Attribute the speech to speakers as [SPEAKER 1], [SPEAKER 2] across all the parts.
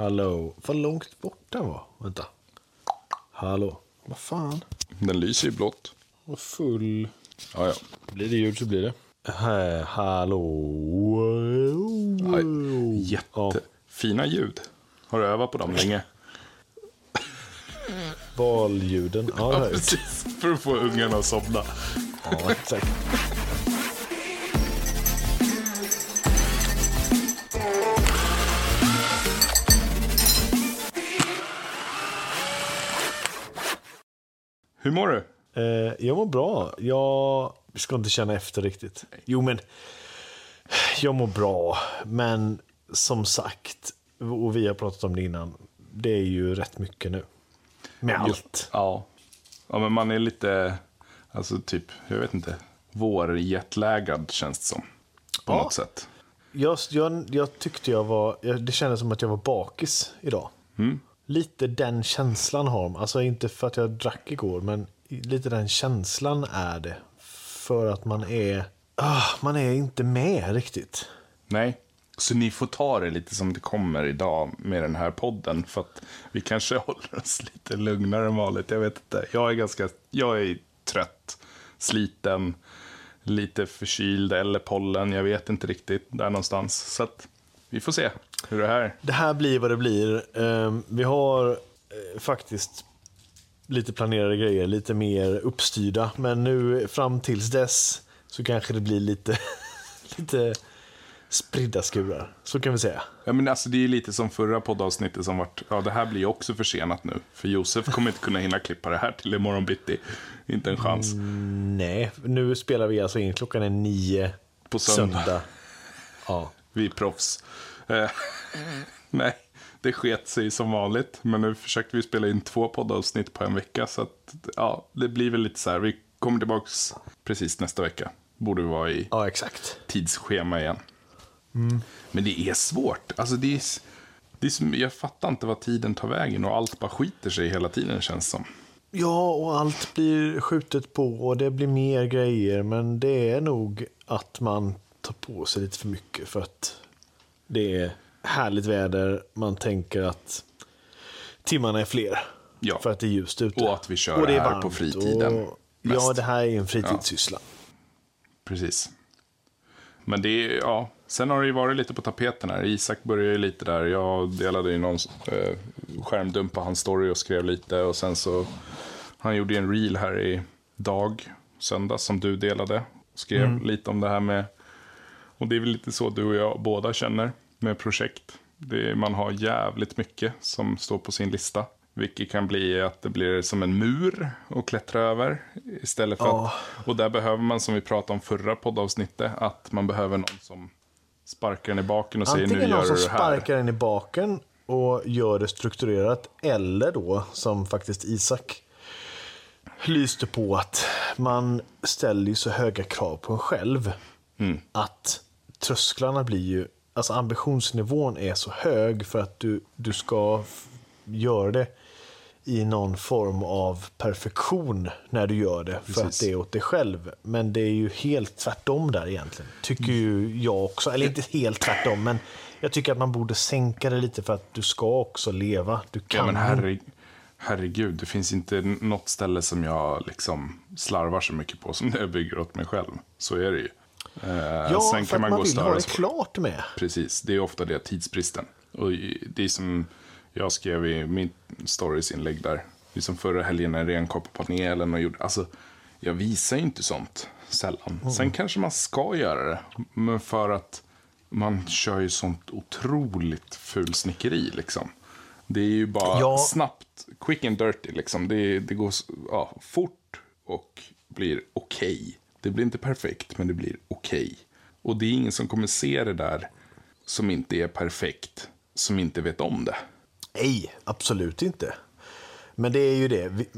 [SPEAKER 1] Hallå. Vad långt bort den var. Vänta. Hallå. Vad fan?
[SPEAKER 2] Den lyser i blått.
[SPEAKER 1] Vad full.
[SPEAKER 2] Ja, ja.
[SPEAKER 1] Blir det ljud så blir det. Här, hallå.
[SPEAKER 2] Aj, Jättefina ljud. Har du övat på dem länge?
[SPEAKER 1] Valljuden. Ja, jag.
[SPEAKER 2] precis. För att få ungarna att somna.
[SPEAKER 1] ja, exakt.
[SPEAKER 2] Hur mår du?
[SPEAKER 1] Eh, jag mår bra. Jag ska inte känna efter riktigt. Jo, men jag mår bra. Men som sagt, och vi har pratat om det innan, det är ju rätt mycket nu. Med allt.
[SPEAKER 2] Ja. Ja, men man är lite, alltså typ, jag vet inte, vårjetlägad känns det som. På
[SPEAKER 1] Ja.
[SPEAKER 2] något sätt.
[SPEAKER 1] Jag, jag, jag tyckte jag var, det kändes som att jag var bakis idag. Lite den känslan har man. Alltså inte för att jag drack igår, men lite den känslan är det. För att man är, ah, man är inte med riktigt.
[SPEAKER 2] Nej. Så ni får ta det lite som det kommer idag med den här podden. För att vi kanske håller oss lite lugnare än vanligt. Jag vet inte. Jag är ganska, jag är trött, sliten, lite förkyld eller pollen. Jag vet inte riktigt. Där någonstans. Så att vi får se hur det här.
[SPEAKER 1] Det här blir vad det blir. Ehm, vi har eh, faktiskt lite planerade grejer, lite mer uppstyrda. Men nu fram tills dess så kanske det blir lite, lite spridda skurar. Så kan vi säga.
[SPEAKER 2] Ja, men alltså, det är lite som förra poddavsnittet som vart, ja det här blir också försenat nu. För Josef kommer inte kunna hinna klippa det här till imorgon bitti. Inte en chans.
[SPEAKER 1] Nej, nu spelar vi alltså in. Klockan är nio
[SPEAKER 2] På söndag.
[SPEAKER 1] Ja.
[SPEAKER 2] Vi är proffs. Eh, nej, det sket sig som vanligt. Men nu försökte vi spela in två poddavsnitt på en vecka. Så att, ja, det blir väl lite så här. Vi kommer tillbaks precis nästa vecka. Borde vi vara i
[SPEAKER 1] ja, exakt.
[SPEAKER 2] tidsschema igen. Men det är svårt. Alltså det är, det är som, jag fattar inte vad tiden tar vägen och allt bara skiter sig hela tiden känns som.
[SPEAKER 1] Ja, och allt blir skjutet på och det blir mer grejer. Men det är nog att man tar på sig lite för mycket för att det är härligt väder. Man tänker att timmarna är fler.
[SPEAKER 2] Ja.
[SPEAKER 1] För att det är ljust ute.
[SPEAKER 2] Och att vi kör det här på fritiden
[SPEAKER 1] Och, ja, det här är en fritidssyssla.
[SPEAKER 2] Precis. Men det är, ja. Sen har det ju varit lite på tapeten här. Isak började ju lite där. Jag delade ju någon eh, skärmdump på hans story och skrev lite. Och sen så, han gjorde ju en reel här i dag, söndag, som du delade. Skrev lite om det här med, och det är väl lite så du och jag båda känner med projekt. Det är, man har jävligt mycket som står på sin lista. Vilket kan bli att det blir som en mur att klättra över. Istället för
[SPEAKER 1] Ja.
[SPEAKER 2] att, och där behöver man, som vi pratade om förra poddavsnittet, att man behöver någon som sparkar en i baken och säger nu
[SPEAKER 1] Antingen
[SPEAKER 2] gör
[SPEAKER 1] någon som
[SPEAKER 2] du det här.
[SPEAKER 1] sparkar en i baken och gör det strukturerat. Eller då, som faktiskt Isak lyste på, att man ställer ju så höga krav på en själv.
[SPEAKER 2] Mm.
[SPEAKER 1] Att trösklarna blir ju, alltså ambitionsnivån är så hög för att du, du ska göra det i någon form av perfektion när du gör det. För att
[SPEAKER 2] Precis.
[SPEAKER 1] det är åt dig själv. Men det är ju helt tvärtom där egentligen. Tycker ju jag också. Eller inte helt tvärtom, men jag tycker att man borde sänka det lite för att du ska också leva. Du kan
[SPEAKER 2] Ja, men herre, herregud, det finns inte något ställe som jag liksom slarvar så mycket på som när jag bygger åt mig själv. Så är det ju. Eh,
[SPEAKER 1] Ja,
[SPEAKER 2] sen
[SPEAKER 1] för
[SPEAKER 2] kan man
[SPEAKER 1] man
[SPEAKER 2] gå
[SPEAKER 1] vill ha det klart med.
[SPEAKER 2] Precis, det är ofta det, tidsbristen. Och det är som jag skrev i min storiesinlägg där. Det är som förra helgen när jag renkapade panelen och gjorde, alltså jag visar ju inte sånt sällan. Sen kanske man ska göra det, men för att man kör ju sånt otroligt fulsnickeri liksom. Det är ju bara
[SPEAKER 1] Ja.
[SPEAKER 2] snabbt, quick and dirty liksom. Det, det går ja, fort och blir okej. Det blir inte perfekt, men det blir okej. Och det är ingen som kommer se det där som inte är perfekt, som inte vet om det.
[SPEAKER 1] Nej, absolut inte. Men det är ju det. Vi,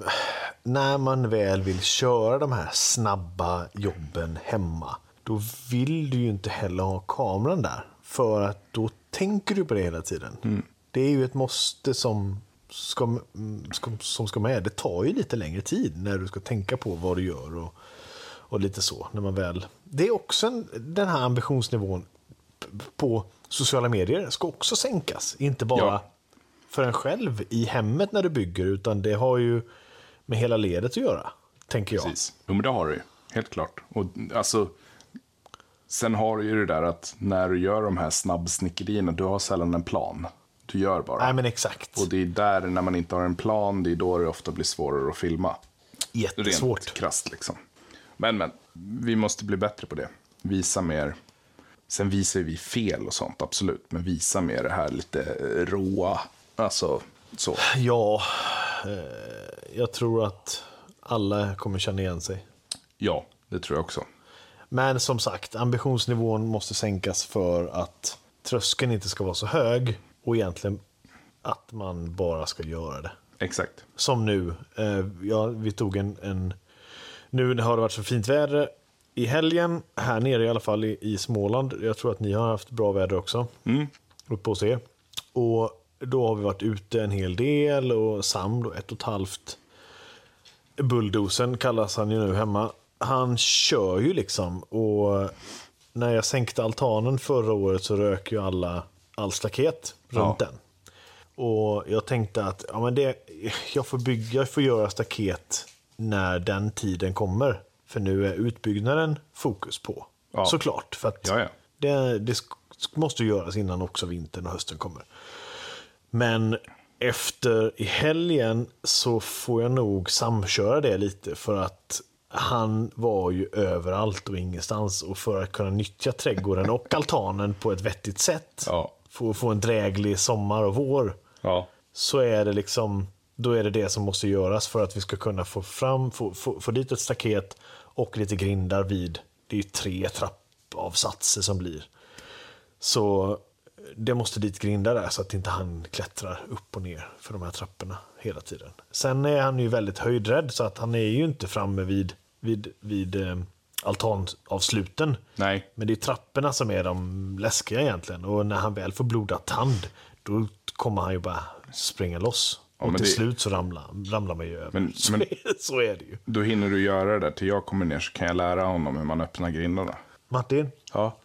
[SPEAKER 1] när man väl vill köra de här snabba jobben hemma, då vill du ju inte heller ha kameran där. För att då tänker du på det hela tiden. Det är ju ett måste som ska, mm, ska, som ska med. Det tar ju lite längre tid när du ska tänka på vad du gör och, och lite så. När man väl... Det är också en, den här ambitionsnivån på sociala medier ska också sänkas. Inte bara
[SPEAKER 2] Ja.
[SPEAKER 1] för en själv i hemmet när du bygger, utan det har ju med hela ledet att göra, tänker jag.
[SPEAKER 2] Precis. Jo, men det har du ju. Helt klart. Och alltså, sen har du ju det där att när du gör de här snabbsnickerierna, du har sällan en plan. Du gör bara.
[SPEAKER 1] Nej, men exakt.
[SPEAKER 2] Och det är där, när man inte har en plan, det är då det ofta blir svårare att filma.
[SPEAKER 1] Jättesvårt.
[SPEAKER 2] Rent krasst liksom. Men, men, vi måste bli bättre på det. Visa mer. Sen visar vi fel och sånt, absolut. Men visa mer det här lite råa. Alltså, så.
[SPEAKER 1] Ja, eh, jag tror att alla kommer känna igen sig.
[SPEAKER 2] Ja, det tror jag också.
[SPEAKER 1] Men som sagt, ambitionsnivån måste sänkas för att tröskeln inte ska vara så hög och egentligen att man bara ska göra det.
[SPEAKER 2] Exakt.
[SPEAKER 1] Som nu. Eh, ja, vi tog en, en... Nu har det varit så fint väder i helgen, här nere i alla fall i, i Småland. Jag tror att ni har haft bra väder också.
[SPEAKER 2] Mm.
[SPEAKER 1] Uppe hos er. Och då har vi varit ute en hel del och Sam, då, ett och ett halvt. Bulldosen kallas han ju nu hemma. Han kör ju liksom och när jag sänkte altanen förra året så rök ju alla all staket runt
[SPEAKER 2] Ja.
[SPEAKER 1] den. Och jag tänkte att ja, men det, jag, får bygga, jag får göra staket när den tiden kommer. För nu är utbyggnaden fokus på.
[SPEAKER 2] Ja.
[SPEAKER 1] Såklart. För att
[SPEAKER 2] Ja, ja.
[SPEAKER 1] det, det måste göras innan också vintern och hösten kommer. Men efter i helgen så får jag nog samköra det lite för att han var ju överallt och ingenstans. Och för att kunna nyttja trädgården och altanen på ett vettigt sätt,
[SPEAKER 2] Ja.
[SPEAKER 1] för att få en dräglig sommar och vår,
[SPEAKER 2] Ja.
[SPEAKER 1] så är det liksom då är det det som måste göras för att vi ska kunna få fram, få, få, få dit ett staket och lite grindar vid, det är tre trappavsatser som blir. Så det måste dit grindar där så att inte han klättrar upp och ner för de här trapporna hela tiden. Sen är han ju väldigt höjdrädd så att han är ju inte framme vid, vid, vid eh, altanavsluten.
[SPEAKER 2] Nej.
[SPEAKER 1] Men det är trapporna som är de läskiga egentligen. Och när han väl får blodad tand, då kommer han ju bara springa loss.
[SPEAKER 2] Ja,
[SPEAKER 1] och till
[SPEAKER 2] det-
[SPEAKER 1] slut så ramlar, ramlar man ju över.
[SPEAKER 2] Men-
[SPEAKER 1] så,
[SPEAKER 2] men-
[SPEAKER 1] är, så är det ju.
[SPEAKER 2] Då hinner du göra det där till jag kommer ner så kan jag lära honom hur man öppnar grindarna.
[SPEAKER 1] Martin,
[SPEAKER 2] Ja.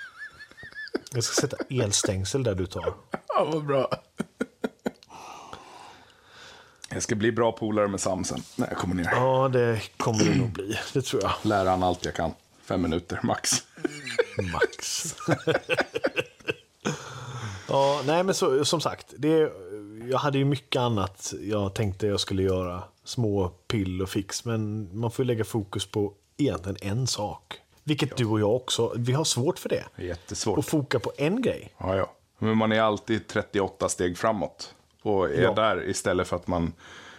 [SPEAKER 1] jag ska sätta elstängsel där du tar.
[SPEAKER 2] Ja, vad bra. Jag ska bli bra polare med Sam sen när jag kommer ner.
[SPEAKER 1] Ja, det kommer det nog bli. Det tror jag.
[SPEAKER 2] Lära han allt jag kan. Fem minuter max.
[SPEAKER 1] Max. ja, nej men så, som sagt. Det, jag hade ju mycket annat jag tänkte jag skulle göra. Små pill och fix. Men man får ju lägga fokus på egentligen en sak. Vilket du och jag också. Vi har svårt för det.
[SPEAKER 2] Jättesvårt.
[SPEAKER 1] Och foka på en grej.
[SPEAKER 2] Ja, ja. Men man är alltid 38 steg framåt. Och är
[SPEAKER 1] Ja.
[SPEAKER 2] där istället för att man,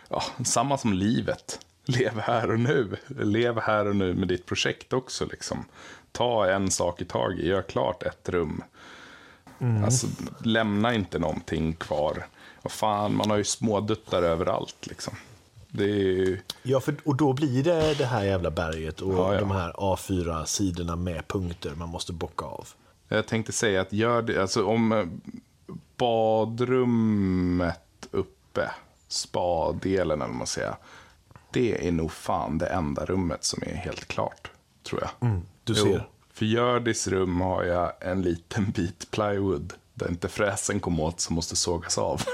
[SPEAKER 2] ja, samma som livet. Lev här och nu. Lev här och nu med ditt projekt också. Liksom. Ta en sak i taget, gör klart ett rum. Alltså, lämna inte någonting kvar. Vad fan, man har ju småduttar överallt. Liksom. Det är ju...
[SPEAKER 1] Ja, för, och då blir det det här jävla berget och
[SPEAKER 2] Ja, ja.
[SPEAKER 1] de här A4-sidorna med punkter man måste bocka av.
[SPEAKER 2] Jag tänkte säga att gör det, alltså om eh, badrummet uppe, spadelen eller vad man säger, det är nog fan det enda rummet som är helt klart, tror jag.
[SPEAKER 1] Mm, du ser.
[SPEAKER 2] För Hjördis rum har jag en liten bit plywood där inte fräsen kom åt som måste sågas av.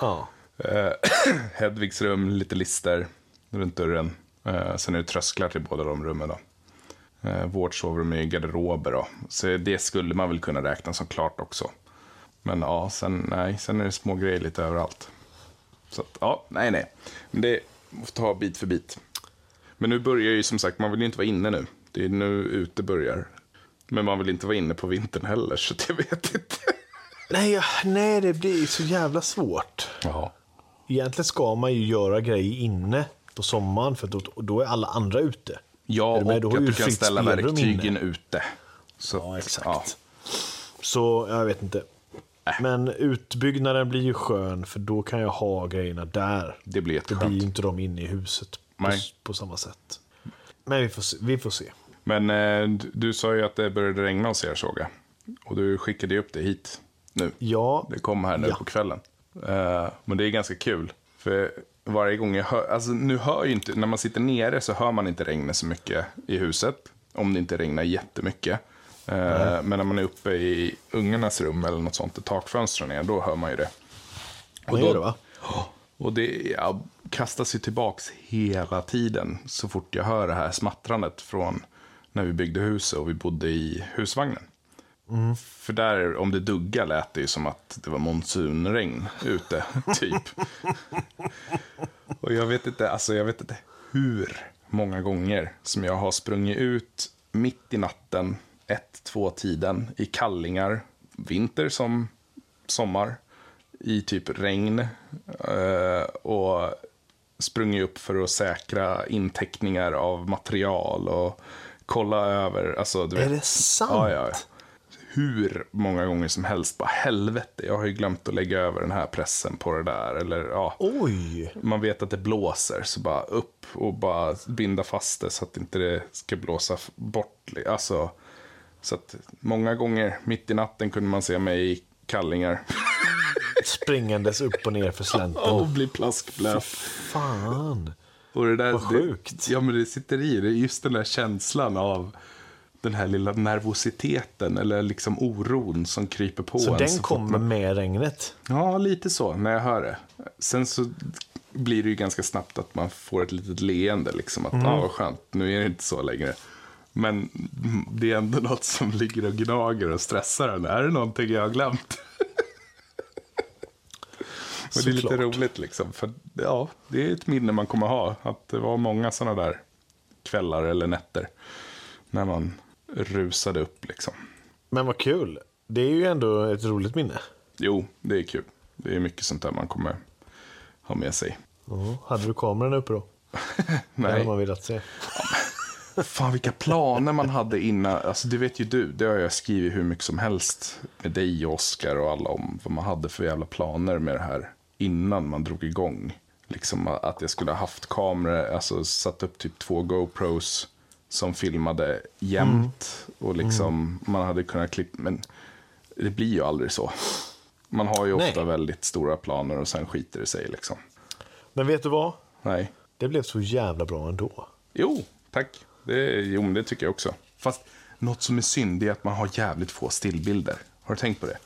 [SPEAKER 1] Ja.
[SPEAKER 2] Eh, Hedvigs rum, lite lister runt dörren. Eh, sen är det trösklar till båda de rummen. Då. Eh, vårt sovrum är garderober. Då. Så det skulle man väl kunna räkna som klart också. Men ja, sen, nej, sen är det små grejer lite överallt. Så att, ja, nej, nej. Men det får ta bit för bit. Men nu börjar ju som sagt, man vill ju inte vara inne nu. Det är nu ute börjar. Men man vill inte vara inne på vintern heller, så jag vet inte.
[SPEAKER 1] Nej, nej, det blir så jävla svårt.
[SPEAKER 2] Ja.
[SPEAKER 1] Egentligen ska man ju göra grejer inne på sommaren för då, då är alla andra ute.
[SPEAKER 2] Ja,
[SPEAKER 1] med?
[SPEAKER 2] och
[SPEAKER 1] Då
[SPEAKER 2] att du kan ställa verktygen
[SPEAKER 1] inne.
[SPEAKER 2] ute. Så,
[SPEAKER 1] Ja, exakt.
[SPEAKER 2] ja.
[SPEAKER 1] Så jag vet inte. Men utbyggnaden blir ju skön för då kan jag ha grejerna där.
[SPEAKER 2] Det blir
[SPEAKER 1] Det
[SPEAKER 2] jätteskönt.
[SPEAKER 1] blir ju inte de inne i huset på, på samma sätt. Men vi får se. Vi får se.
[SPEAKER 2] Men eh, du, du sa ju att det började regna hos er såg jag. Och du skickade ju upp det hit nu.
[SPEAKER 1] Ja,
[SPEAKER 2] Det kom här nu
[SPEAKER 1] Ja.
[SPEAKER 2] på kvällen. Eh, men det är ganska kul. För varje gång jag hör, alltså nu hör ju inte, när man sitter nere så hör man inte regnet så mycket i huset. Om det inte regnar jättemycket. Eh, men när man är uppe i ungarnas rum eller något sånt, där takfönstren är, då hör man ju det.
[SPEAKER 1] Och det är det va?
[SPEAKER 2] Och det jag kastas ju tillbaks hela tiden så fort jag hör det här smattrandet från när vi byggde huset och vi bodde i husvagnen. För där, om det duggar lät det ju som att det var monsunregn ute, typ. och jag vet inte, alltså jag vet inte hur många gånger som jag har sprungit ut mitt i natten, ett, två tiden, i kallingar, vinter som sommar, i typ regn. eh, och sprungit upp för att säkra inteckningar av material och kolla över. Alltså, du
[SPEAKER 1] Är
[SPEAKER 2] vet.
[SPEAKER 1] det sant?
[SPEAKER 2] Ja, ja, ja. Hur många gånger som helst. Bara helvete, jag har ju glömt att lägga över den här pressen på det där. Eller ja.
[SPEAKER 1] Oj!
[SPEAKER 2] Man vet att det blåser, så bara upp och bara binda fast det så att inte det ska blåsa bort. Alltså, så att många gånger mitt i natten kunde man se mig i kallingar
[SPEAKER 1] Springandes upp och ner för slänten.
[SPEAKER 2] och bli plaskblöt.
[SPEAKER 1] Fan!
[SPEAKER 2] Och det där,
[SPEAKER 1] Vad sjukt.
[SPEAKER 2] Det, ja, men det sitter i. Det just den där känslan av den här lilla nervositeten eller liksom oron som kryper på
[SPEAKER 1] Så
[SPEAKER 2] en.
[SPEAKER 1] den
[SPEAKER 2] fort
[SPEAKER 1] kommer
[SPEAKER 2] man-
[SPEAKER 1] med regnet?
[SPEAKER 2] Ja, lite så när jag hör det. Sen så blir det ju ganska snabbt att man får ett litet leende. Liksom, att ja, vad skönt, nu är det inte så längre. Men det är ändå något som ligger och gnager och stressar en. Är det någonting jag har glömt? och det är lite roligt liksom. För ja, det är ett minne man kommer ha. Att det var många sådana där kvällar eller nätter. När man rusade upp liksom.
[SPEAKER 1] Men vad kul. Det är ju ändå ett roligt minne.
[SPEAKER 2] Jo, det är kul. Det är mycket sånt där man kommer ha med sig.
[SPEAKER 1] Ja, Hade du kameran uppe då? Det
[SPEAKER 2] Nej.
[SPEAKER 1] hade man velat se.
[SPEAKER 2] Fan vilka planer man hade innan. Alltså det vet ju du. Det har jag skrivit hur mycket som helst med dig och Oskar och alla om vad man hade för jävla planer med det här innan man drog igång. Liksom att jag skulle ha haft kameror, alltså satt upp typ två GoPros som filmade jämt. Och liksom man hade kunnat klippa, men det blir ju aldrig så. Man har ju ofta
[SPEAKER 1] Nej.
[SPEAKER 2] väldigt stora planer och sen skiter det sig liksom.
[SPEAKER 1] Men vet du vad?
[SPEAKER 2] Nej.
[SPEAKER 1] Det blev så jävla bra ändå.
[SPEAKER 2] Jo, tack. Det, jo, men det tycker jag också. Fast något som är synd är att man har jävligt få stillbilder. Har du tänkt på det?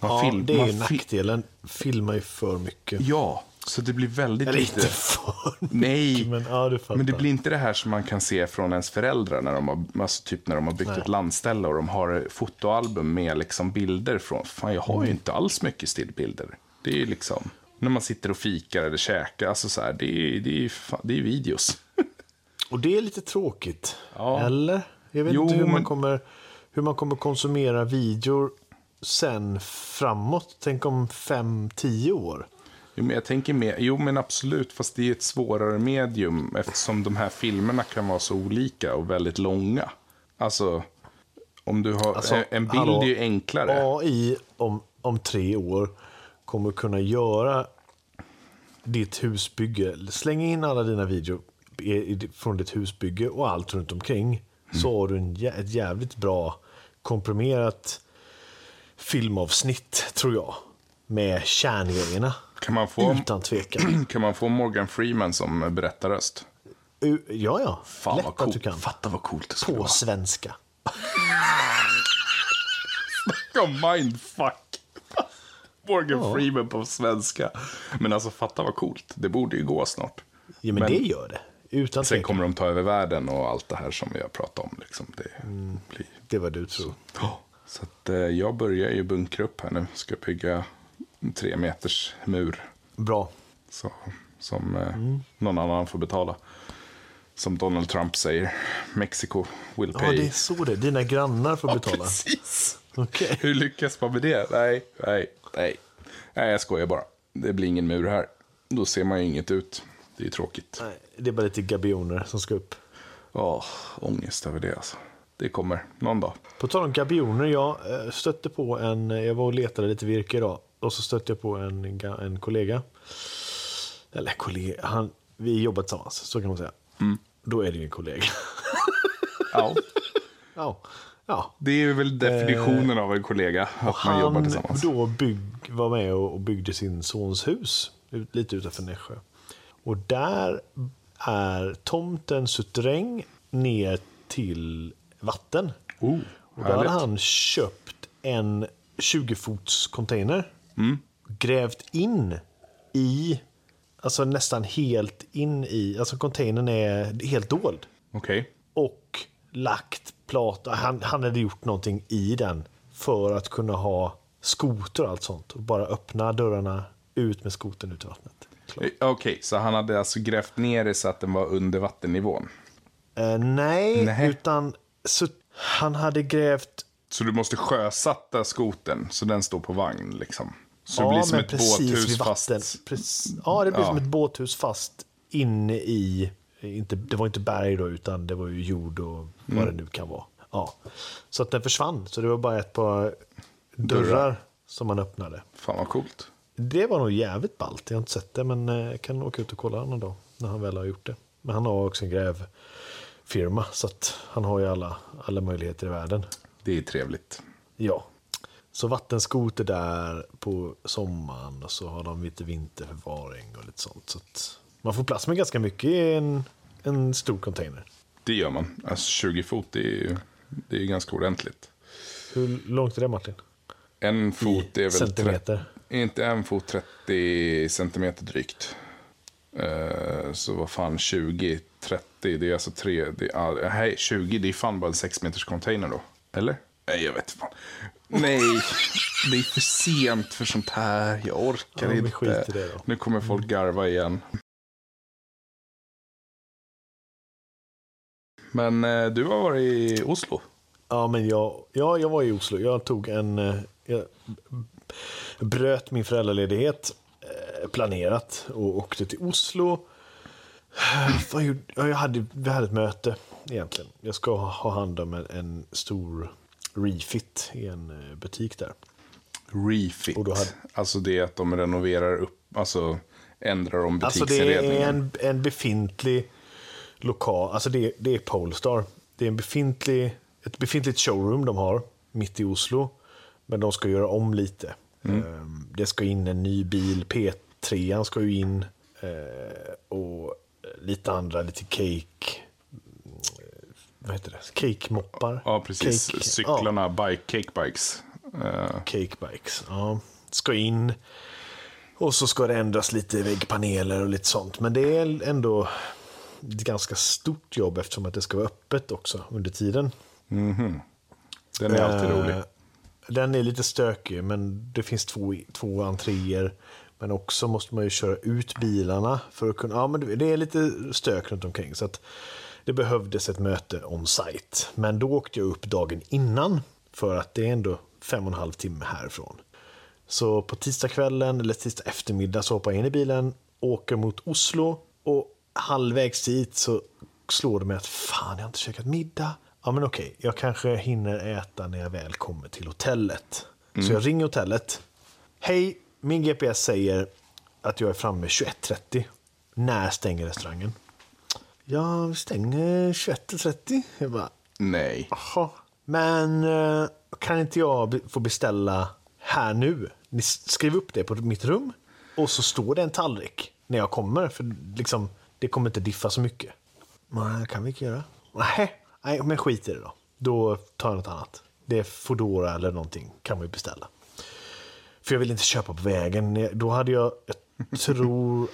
[SPEAKER 2] Man
[SPEAKER 1] Ja, det är
[SPEAKER 2] man
[SPEAKER 1] ju nackdelen. Filmar ju för mycket.
[SPEAKER 2] Ja, så det blir väldigt
[SPEAKER 1] Eller
[SPEAKER 2] lite...
[SPEAKER 1] inte för mycket,
[SPEAKER 2] Nej,
[SPEAKER 1] men ja, du fattar.
[SPEAKER 2] men det blir inte det här som man kan se från ens föräldrar när de har, alltså typ när de har byggt
[SPEAKER 1] Nej.
[SPEAKER 2] ett landställe och de har fotoalbum med liksom bilder från. Fan, jag har
[SPEAKER 1] Mm.
[SPEAKER 2] ju inte alls mycket stillbilder. Det är ju liksom när man sitter och fikar eller käkar. Alltså så här, det är, det är, fan- det är videos.
[SPEAKER 1] Och det är lite tråkigt.
[SPEAKER 2] Ja.
[SPEAKER 1] Eller? Jag vet
[SPEAKER 2] Jo,
[SPEAKER 1] inte hur man,
[SPEAKER 2] men-
[SPEAKER 1] kommer, hur man kommer konsumera videor sen framåt. Tänk om fem, tio år.
[SPEAKER 2] Jo, men jag tänker mer, jo men absolut, fast det är ett svårare medium eftersom de här filmerna kan vara så olika och väldigt långa. Alltså, om du har,
[SPEAKER 1] Alltså,
[SPEAKER 2] en- bild
[SPEAKER 1] hallå,
[SPEAKER 2] är ju enklare.
[SPEAKER 1] AI om, om tre år kommer kunna göra ditt husbygge. Släng in alla dina videor från ditt husbygge och allt runt omkring. Så har du en, ett jävligt bra komprimerat filmavsnitt, tror jag. Med kärngrejerna.
[SPEAKER 2] Kan man, få,
[SPEAKER 1] Utan tvekan.
[SPEAKER 2] kan man få Morgan Freeman som berättarröst?
[SPEAKER 1] U- Ja, ja.
[SPEAKER 2] Fan
[SPEAKER 1] Lätt
[SPEAKER 2] vad
[SPEAKER 1] att
[SPEAKER 2] coolt.
[SPEAKER 1] du kan.
[SPEAKER 2] Fatta vad coolt det skulle
[SPEAKER 1] På
[SPEAKER 2] vara.
[SPEAKER 1] svenska.
[SPEAKER 2] Ja, mindfuck. Morgan
[SPEAKER 1] Ja.
[SPEAKER 2] Freeman på svenska. Men alltså fatta vad coolt. Det borde ju gå snart.
[SPEAKER 1] Ja, men,
[SPEAKER 2] Men-
[SPEAKER 1] det gör det. Utan
[SPEAKER 2] Sen kommer de ta över världen och allt det här som vi har pratat om. Liksom. Det blir
[SPEAKER 1] Det var du tror.
[SPEAKER 2] Ja, Så att, eh, jag börjar ju bunkra upp här nu. Ska bygga tre meters mur.
[SPEAKER 1] Bra.
[SPEAKER 2] Så, som eh, någon annan får betala. Som Donald Trump säger. Mexico will
[SPEAKER 1] Ja,
[SPEAKER 2] pay.
[SPEAKER 1] det är så det är. Dina grannar får
[SPEAKER 2] Ja,
[SPEAKER 1] betala.
[SPEAKER 2] precis.
[SPEAKER 1] Okej.
[SPEAKER 2] Hur lyckas man med det? Nej, nej, nej. Nej, jag skojar bara. Det blir ingen mur här. Då ser man ju inget ut. Det är ju tråkigt.
[SPEAKER 1] Nej, Det är bara lite gabioner som ska upp.
[SPEAKER 2] Ja, ångest över det alltså. Det kommer någon dag.
[SPEAKER 1] På tal om gabioner, jag eh, stötte på en, jag var och letade lite virke idag. Och så stötte jag på en, en kollega. Eller kollega, han, vi jobbar tillsammans, så kan man säga. Då är det ju en kollega.
[SPEAKER 2] Ja.
[SPEAKER 1] ja. ja.
[SPEAKER 2] Det är väl definitionen av en kollega. Att man jobbar
[SPEAKER 1] Han
[SPEAKER 2] tillsammans.
[SPEAKER 1] då bygg, var med och byggde sin sons hus lite utanför Nässjö. Och där är tomten suterräng ner till vatten.
[SPEAKER 2] Oh.
[SPEAKER 1] Och då hade han köpt en 20-fots container. Grävt in i, alltså nästan helt in i, alltså containern är helt dold.
[SPEAKER 2] Okej.
[SPEAKER 1] Och lagt plata, han, han hade gjort någonting i den för att kunna ha skoter och allt sånt. Och bara öppna dörrarna ut med skotern ut i vattnet.
[SPEAKER 2] Eh, Okej, så han hade alltså grävt ner det så att den var under vattennivån.
[SPEAKER 1] Eh, nej,
[SPEAKER 2] Nej.
[SPEAKER 1] utan så, han hade grävt
[SPEAKER 2] Så du måste sjösatta skoten så den står på vagn liksom. Så det blir som ett båthus fast...
[SPEAKER 1] Precis, ja, det blir
[SPEAKER 2] Ja.
[SPEAKER 1] som ett båthus fast inne i, inte, det var inte berg då, utan det var ju jord och vad
[SPEAKER 2] Mm.
[SPEAKER 1] det nu kan vara. Ja. Så att den försvann, så det var bara ett par dörrar,
[SPEAKER 2] Dörrar.
[SPEAKER 1] som man öppnade.
[SPEAKER 2] Fan vad coolt.
[SPEAKER 1] Det var nog jävligt ballt, jag har inte sett det, men eh, jag kan åka ut och kolla någon dag när han väl har gjort det. Men han har också en grävfirma, så att han har ju alla, alla möjligheter i världen.
[SPEAKER 2] Det är trevligt.
[SPEAKER 1] Ja. Så vattenskoter där på sommaren och så har de lite vinterförvaring och lite sånt. Så man får plats med ganska mycket i en, en stor container.
[SPEAKER 2] Det gör man. Alltså 20 fot, det är ju det är ganska ordentligt.
[SPEAKER 1] Hur långt är det Martin?
[SPEAKER 2] En fot är väl...
[SPEAKER 1] centimeter.
[SPEAKER 2] Tre, inte en fot 30 centimeter drygt. Eh, så vad fan, 20, 30, det är alltså tre... Det är, nej, 20, det är fan bara en 6 meters container då. Eller? Nej, jag vet inte fan. Nej, det är för sent för sånt här. Jag orkar
[SPEAKER 1] Ja,
[SPEAKER 2] inte. Nu kommer folk garva igen. Men eh, du har varit i Oslo.
[SPEAKER 1] Ja, men jag, ja, jag var i Oslo. Jag tog en... eh, Jag bröt min föräldraledighet eh, planerat och åkte till Oslo. Jag hade, vi hade ett möte egentligen. Jag ska ha ha hand om en, en stor refit i en eh, butik där.
[SPEAKER 2] Refit.
[SPEAKER 1] Och då hade-
[SPEAKER 2] Alltså det att de renoverar upp, alltså ändrar om
[SPEAKER 1] Alltså det
[SPEAKER 2] butiksinredningen.
[SPEAKER 1] är en, en befintlig lokal, alltså det, det är Polestar. Det är en befintlig, ett befintligt showroom de har mitt i Oslo. Men de ska göra om lite. Ehm, Det ska in en ny bil, P3 ska ju in. eh, Och lite andra, lite cake. Mm, Vad heter det? Cake-moppar.
[SPEAKER 2] Ja, precis.
[SPEAKER 1] Cake- ja.
[SPEAKER 2] Cyklarna, bike, cake bikes. Eh,
[SPEAKER 1] Cakebikes. Ja. Ska in. Och så ska det ändras lite väggpaneler och lite sånt. Men det är ändå ett ganska stort jobb eftersom att det ska vara öppet också under tiden.
[SPEAKER 2] den är alltid
[SPEAKER 1] Eh,
[SPEAKER 2] rolig.
[SPEAKER 1] Den är lite stökig, men det finns två, två entréer. Men också måste man ju köra ut bilarna för att kunna... Ja, men det är lite stök runt omkring. Så att det behövdes ett möte on site. Men då åkte jag upp dagen innan för att det är ändå fem och en halv timme härifrån. Så på tisdagskvällen eller tisdag eftermiddag så hoppar jag in i bilen, åker mot Oslo och halvvägs dit så slår det mig att fan, jag har inte käkat middag. Ja, men okej, jag kanske hinner äta när jag väl kommer till hotellet. Så jag ringer hotellet. Hej, min GPS säger att jag är framme 21.30. När stänger restaurangen? Ja, vi stänger 21.30. Jag bara,
[SPEAKER 2] Nej.
[SPEAKER 1] Jaha, men eh, kan inte jag få beställa här nu? Ni s- skriv upp det på mitt rum och så står det en tallrik när jag kommer. För liksom, det kommer inte diffa så mycket. Nej, kan vi inte göra. Nej, nej, men skit i det då. Då tar jag något annat. Det är Foodora eller någonting kan vi beställa. För jag vill inte köpa på vägen. Då hade jag, jag tror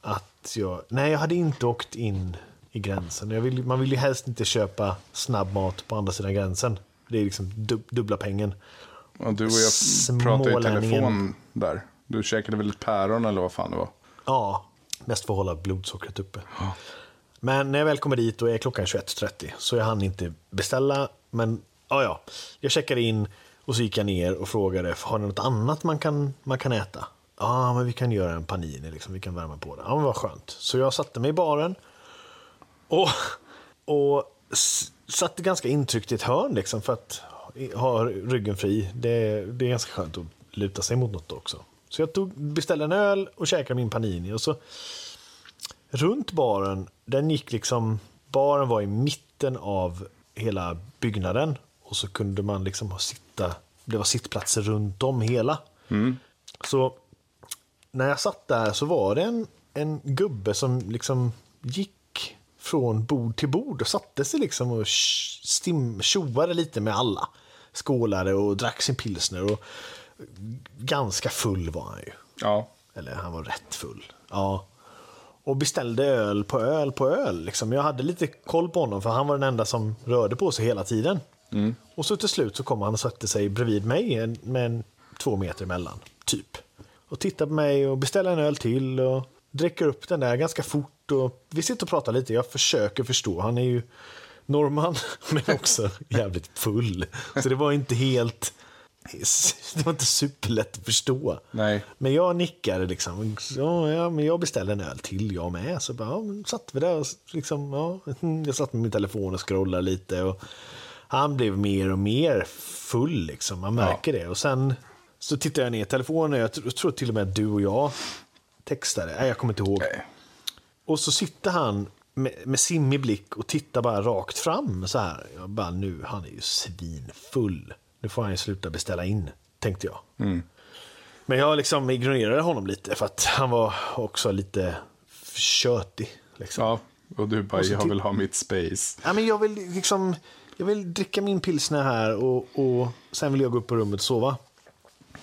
[SPEAKER 1] att jag, nej jag hade inte åkt in i gränsen. Vill, man vill ju helst inte köpa snabbmat på andra sidan gränsen. Det är liksom dub, dubbla pengen.
[SPEAKER 2] Ja, du och jag pratade i telefon där. Du käkade väl ett päron eller vad fan det var?
[SPEAKER 1] Ja, mest för att hålla blodsockret uppe. Men när jag väl kommer dit då är klockan 21.30 så jag hann inte beställa. Men ja, ja, jag checkade in och så gick jag ner och frågade har ni något annat man kan, man kan äta. Ja, men vi kan göra en panini, liksom. vi kan värma på det. Ja, men vad skönt. Så jag satte mig i baren och, och satt ganska intryckt i ett hörn liksom, för att ha ryggen fri. Det, det är ganska skönt att luta sig mot något också. Så jag tog, beställde en öl och käkade min panini. Och så runt baren, den gick liksom, baren var i mitten av hela byggnaden. Och så kunde man liksom ha sitta, det var sittplatser runt om hela. Så när jag satt där så var det en, en gubbe som liksom gick från bord till bord och satte sig liksom och tjoade lite med alla. skålade och drack sin pilsner. Och ganska full var han ju.
[SPEAKER 2] Ja.
[SPEAKER 1] Eller han var rätt full. Ja. Och beställde öl på öl på öl. Liksom. Jag hade lite koll på honom för han var den enda som rörde på sig hela tiden. Och så till slut så kom han och satte sig bredvid mig med en, två meter emellan. Typ. Och tittar på mig och beställer en öl till och dricker upp den där ganska fort. Och vi sitter och pratar lite. Jag försöker förstå. Han är ju norrman men också jävligt full. Så det var inte helt... Det var inte superlätt att förstå.
[SPEAKER 2] Nej.
[SPEAKER 1] Men jag nickade liksom. Ja, ja, men jag beställde en öl till jag med. Så bara, ja, men satt vi där och liksom, ja, jag satt med min telefon och scrollade lite. Och han blev mer och mer full liksom. Man märker det. Och sen så tittade jag ner i telefonen. Jag tror- till och med du och jag textade. Nej, jag kommer inte ihåg.
[SPEAKER 2] Nej.
[SPEAKER 1] Och så sitter han med, med simmig blick och tittar bara rakt fram så här. Jag bara, nu, han är ju svinfull. Nu får han ju sluta beställa in, tänkte jag. Men jag liksom ignorerade honom lite för att han var också lite tjötig. Liksom.
[SPEAKER 2] Ja, och du bara,
[SPEAKER 1] Och
[SPEAKER 2] jag vill ha mitt space.
[SPEAKER 1] Ja, men jag vill liksom, jag vill dricka min pilsner här och, och sen vill jag gå upp på rummet och sova.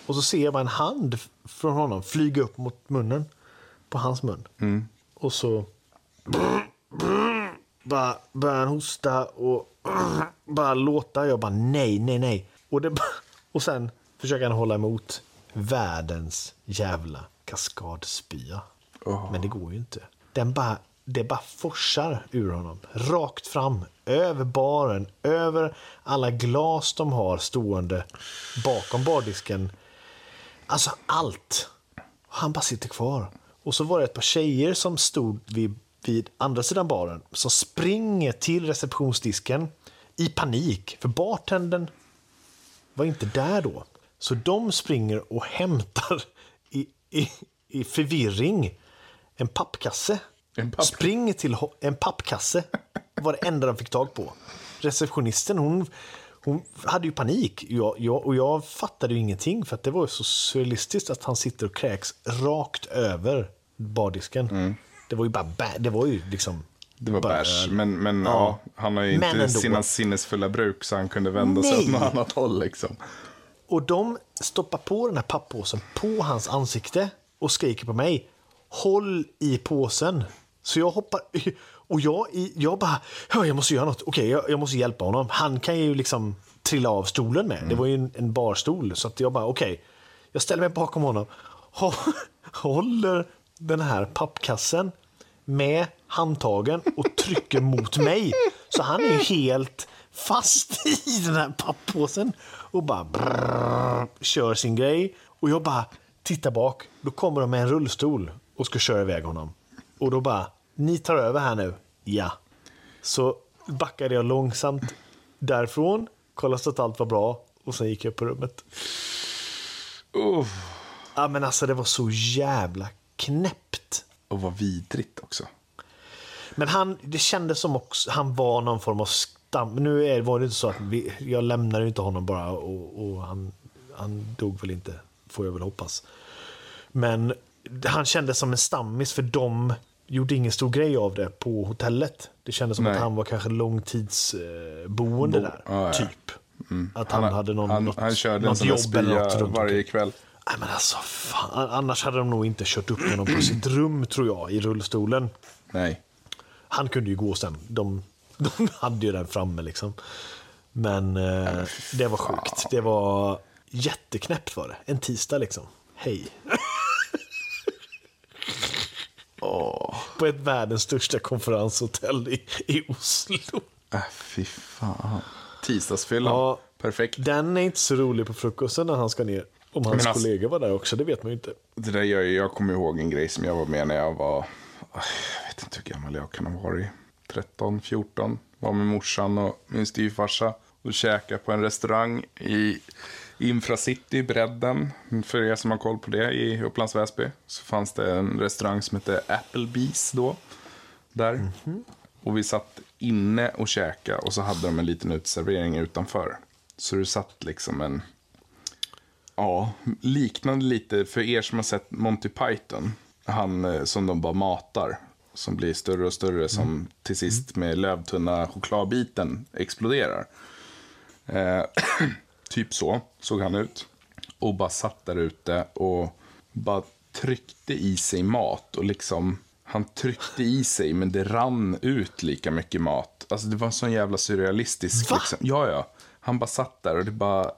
[SPEAKER 1] Och så ser jag bara en hand från honom flyga upp mot munnen. På hans mun. Och så bara börjar han hosta och bara låta. Jag bara nej, nej, nej. Och, det, och sen försöker han hålla emot världens jävla kaskadspya.
[SPEAKER 2] Åh.
[SPEAKER 1] Men det går ju inte. Den bara, det bara forsar ur honom. Rakt fram. Över baren. Över alla glas de har stående bakom bardisken. Alltså allt. Han bara sitter kvar. Och så var det ett par tjejer som stod vid, vid andra sidan baren. Som springer till receptionsdisken i panik. För bartendern var inte där då. Så de springer och hämtar i, i, i förvirring en pappkasse.
[SPEAKER 2] En papp-
[SPEAKER 1] Springer till en pappkasse. var det enda de fick tag på. Receptionisten hon, hon hade ju panik. Jag, jag, och jag fattade ju ingenting för att det var ju så surrealistiskt att han sitter och kräks rakt över bardisken. Det var ju bara bä- det var ju liksom
[SPEAKER 2] Mm. Det var bärs, men, men ja. han har ju inte sina sinnesfulla bruk så han kunde vända sig
[SPEAKER 1] Nej.
[SPEAKER 2] åt något annat håll liksom.
[SPEAKER 1] Och de stoppar på den här papppåsen på hans ansikte och skriker på mig. Håll i påsen. Så jag hoppar... Och jag, i- jag bara, jag måste göra något. Okej, jag, jag måste hjälpa honom. Han kan ju liksom trilla av stolen med. Det var ju en, en barstol. Så att jag bara, okej. Jag ställer mig bakom honom. Håller den här pappkassen med handtagen och trycker mot mig. Så han är ju helt fast i den här papppåsen och bara brrr, kör sin grej. Och jag bara tittar bak. Då kommer de med en rullstol och ska köra iväg honom. Och då bara, ni tar över här nu. Ja. Så backade jag långsamt därifrån, kollade så att allt var bra och sen gick jag upp på rummet.
[SPEAKER 2] Uh,
[SPEAKER 1] Ja, men alltså det var så jävla knäppt.
[SPEAKER 2] och vad vidrigt också.
[SPEAKER 1] Men han, det kändes som också, han var någon form av stam. Nu är, var det inte så att vi, jag lämnade inte honom bara och, och han, han dog väl inte, får jag väl hoppas. Men han kändes som en stammis för de gjorde ingen stor grej av det på hotellet. Det kändes som
[SPEAKER 2] Nej.
[SPEAKER 1] att han var kanske långtidsboende
[SPEAKER 2] Bo-
[SPEAKER 1] där,
[SPEAKER 2] ja, ja.
[SPEAKER 1] typ. Att han, hade någon,
[SPEAKER 2] han,
[SPEAKER 1] något,
[SPEAKER 2] han körde en
[SPEAKER 1] något
[SPEAKER 2] där
[SPEAKER 1] jobb eller något runt
[SPEAKER 2] varje
[SPEAKER 1] omkring.
[SPEAKER 2] kväll.
[SPEAKER 1] Nej, men alltså, fan. Annars hade de nog inte kört upp honom på sitt rum, tror jag, i rullstolen.
[SPEAKER 2] Nej.
[SPEAKER 1] Han kunde ju gå sen. De, de hade ju den framme liksom. Men eh, det var sjukt. Det var jätteknäppt var det. En tisdag liksom. Hej. På ett världens största konferenshotell i, i Oslo.
[SPEAKER 2] Äh, fy fan. Tisdagsfyllan.
[SPEAKER 1] Ja.
[SPEAKER 2] Perfekt.
[SPEAKER 1] Den är inte så rolig på frukosten när han ska ner. Om hans
[SPEAKER 2] alltså-
[SPEAKER 1] kollega var där också, det vet man ju inte.
[SPEAKER 2] Det där gör ju, jag kommer ihåg en grej som jag var med när jag var, jag vet inte hur gammal jag kan ha varit, 13, 14. Var med morsan och min styvfarsa och käkade på en restaurang i Infracity, Bredden. För er som har koll på det, i Upplands Väsby. Så fanns det en restaurang som hette Applebees då. Där. Och vi satt inne och käkade och så hade de en liten uteservering utanför. Så det satt liksom en Ja, liknande lite för er som har sett Monty Python. Han eh, som de bara matar. Som blir större och större som till sist med lövtunna chokladbiten exploderar. Eh, Typ så såg han ut. Och bara satt där ute och bara tryckte i sig mat. Och liksom, han tryckte i sig men det rann ut lika mycket mat. Alltså det var en sån jävla surrealistisk...
[SPEAKER 1] Va?
[SPEAKER 2] Liksom, ja, ja. Han bara satt där och det bara...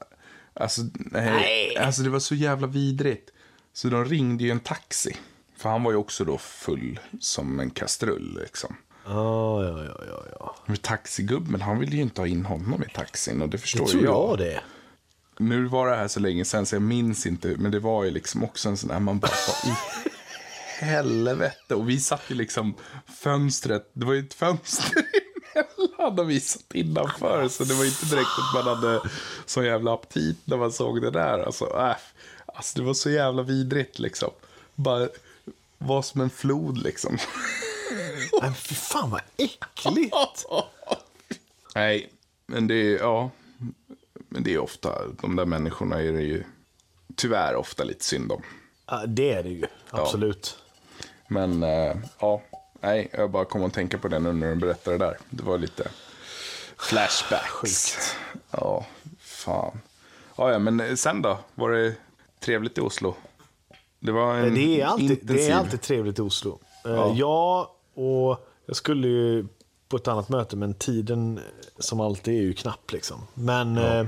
[SPEAKER 2] Alltså, nej.
[SPEAKER 1] Nej.
[SPEAKER 2] alltså det var så jävla vidrigt. Så de ringde ju en taxi. För han var ju också då full som en kastrull liksom.
[SPEAKER 1] Ja, ja, ja, ja, ja.
[SPEAKER 2] Men taxigubben, han ville ju inte ha in honom i taxin och det förstår
[SPEAKER 1] Det tror
[SPEAKER 2] jag.
[SPEAKER 1] jag det.
[SPEAKER 2] Nu var det här så länge sedan så jag minns inte, men det var ju liksom också en sån där man bara i helvete. Och vi satt ju liksom fönstret, det var ju ett fönster emellan och vi satt innanför. Så det var inte direkt att man hade så jävla aptit när man såg det där. Alltså, äh, alltså det var så jävla vidrigt liksom. Bara var som en flod liksom.
[SPEAKER 1] Men fy fan vad äckligt.
[SPEAKER 2] Nej, men det är, ja. Men det är ofta, de där människorna är det ju tyvärr ofta lite synd om.
[SPEAKER 1] Ja, det är det ju. Absolut.
[SPEAKER 2] Men eh, ja, nej, jag bara kom att tänka på det nu när du berättade det där. Det var lite flashbacks.
[SPEAKER 1] Sjukt.
[SPEAKER 2] Ja, fan. Ja, ja, men sen då? Var det trevligt i Oslo? Det var en
[SPEAKER 1] Det är, alltid, det
[SPEAKER 2] intensiv...
[SPEAKER 1] är alltid trevligt i Oslo. Eh,
[SPEAKER 2] Ja.
[SPEAKER 1] Ja, och jag skulle ju på ett annat möte, men tiden som alltid är ju knapp. Liksom. Men eh, eh,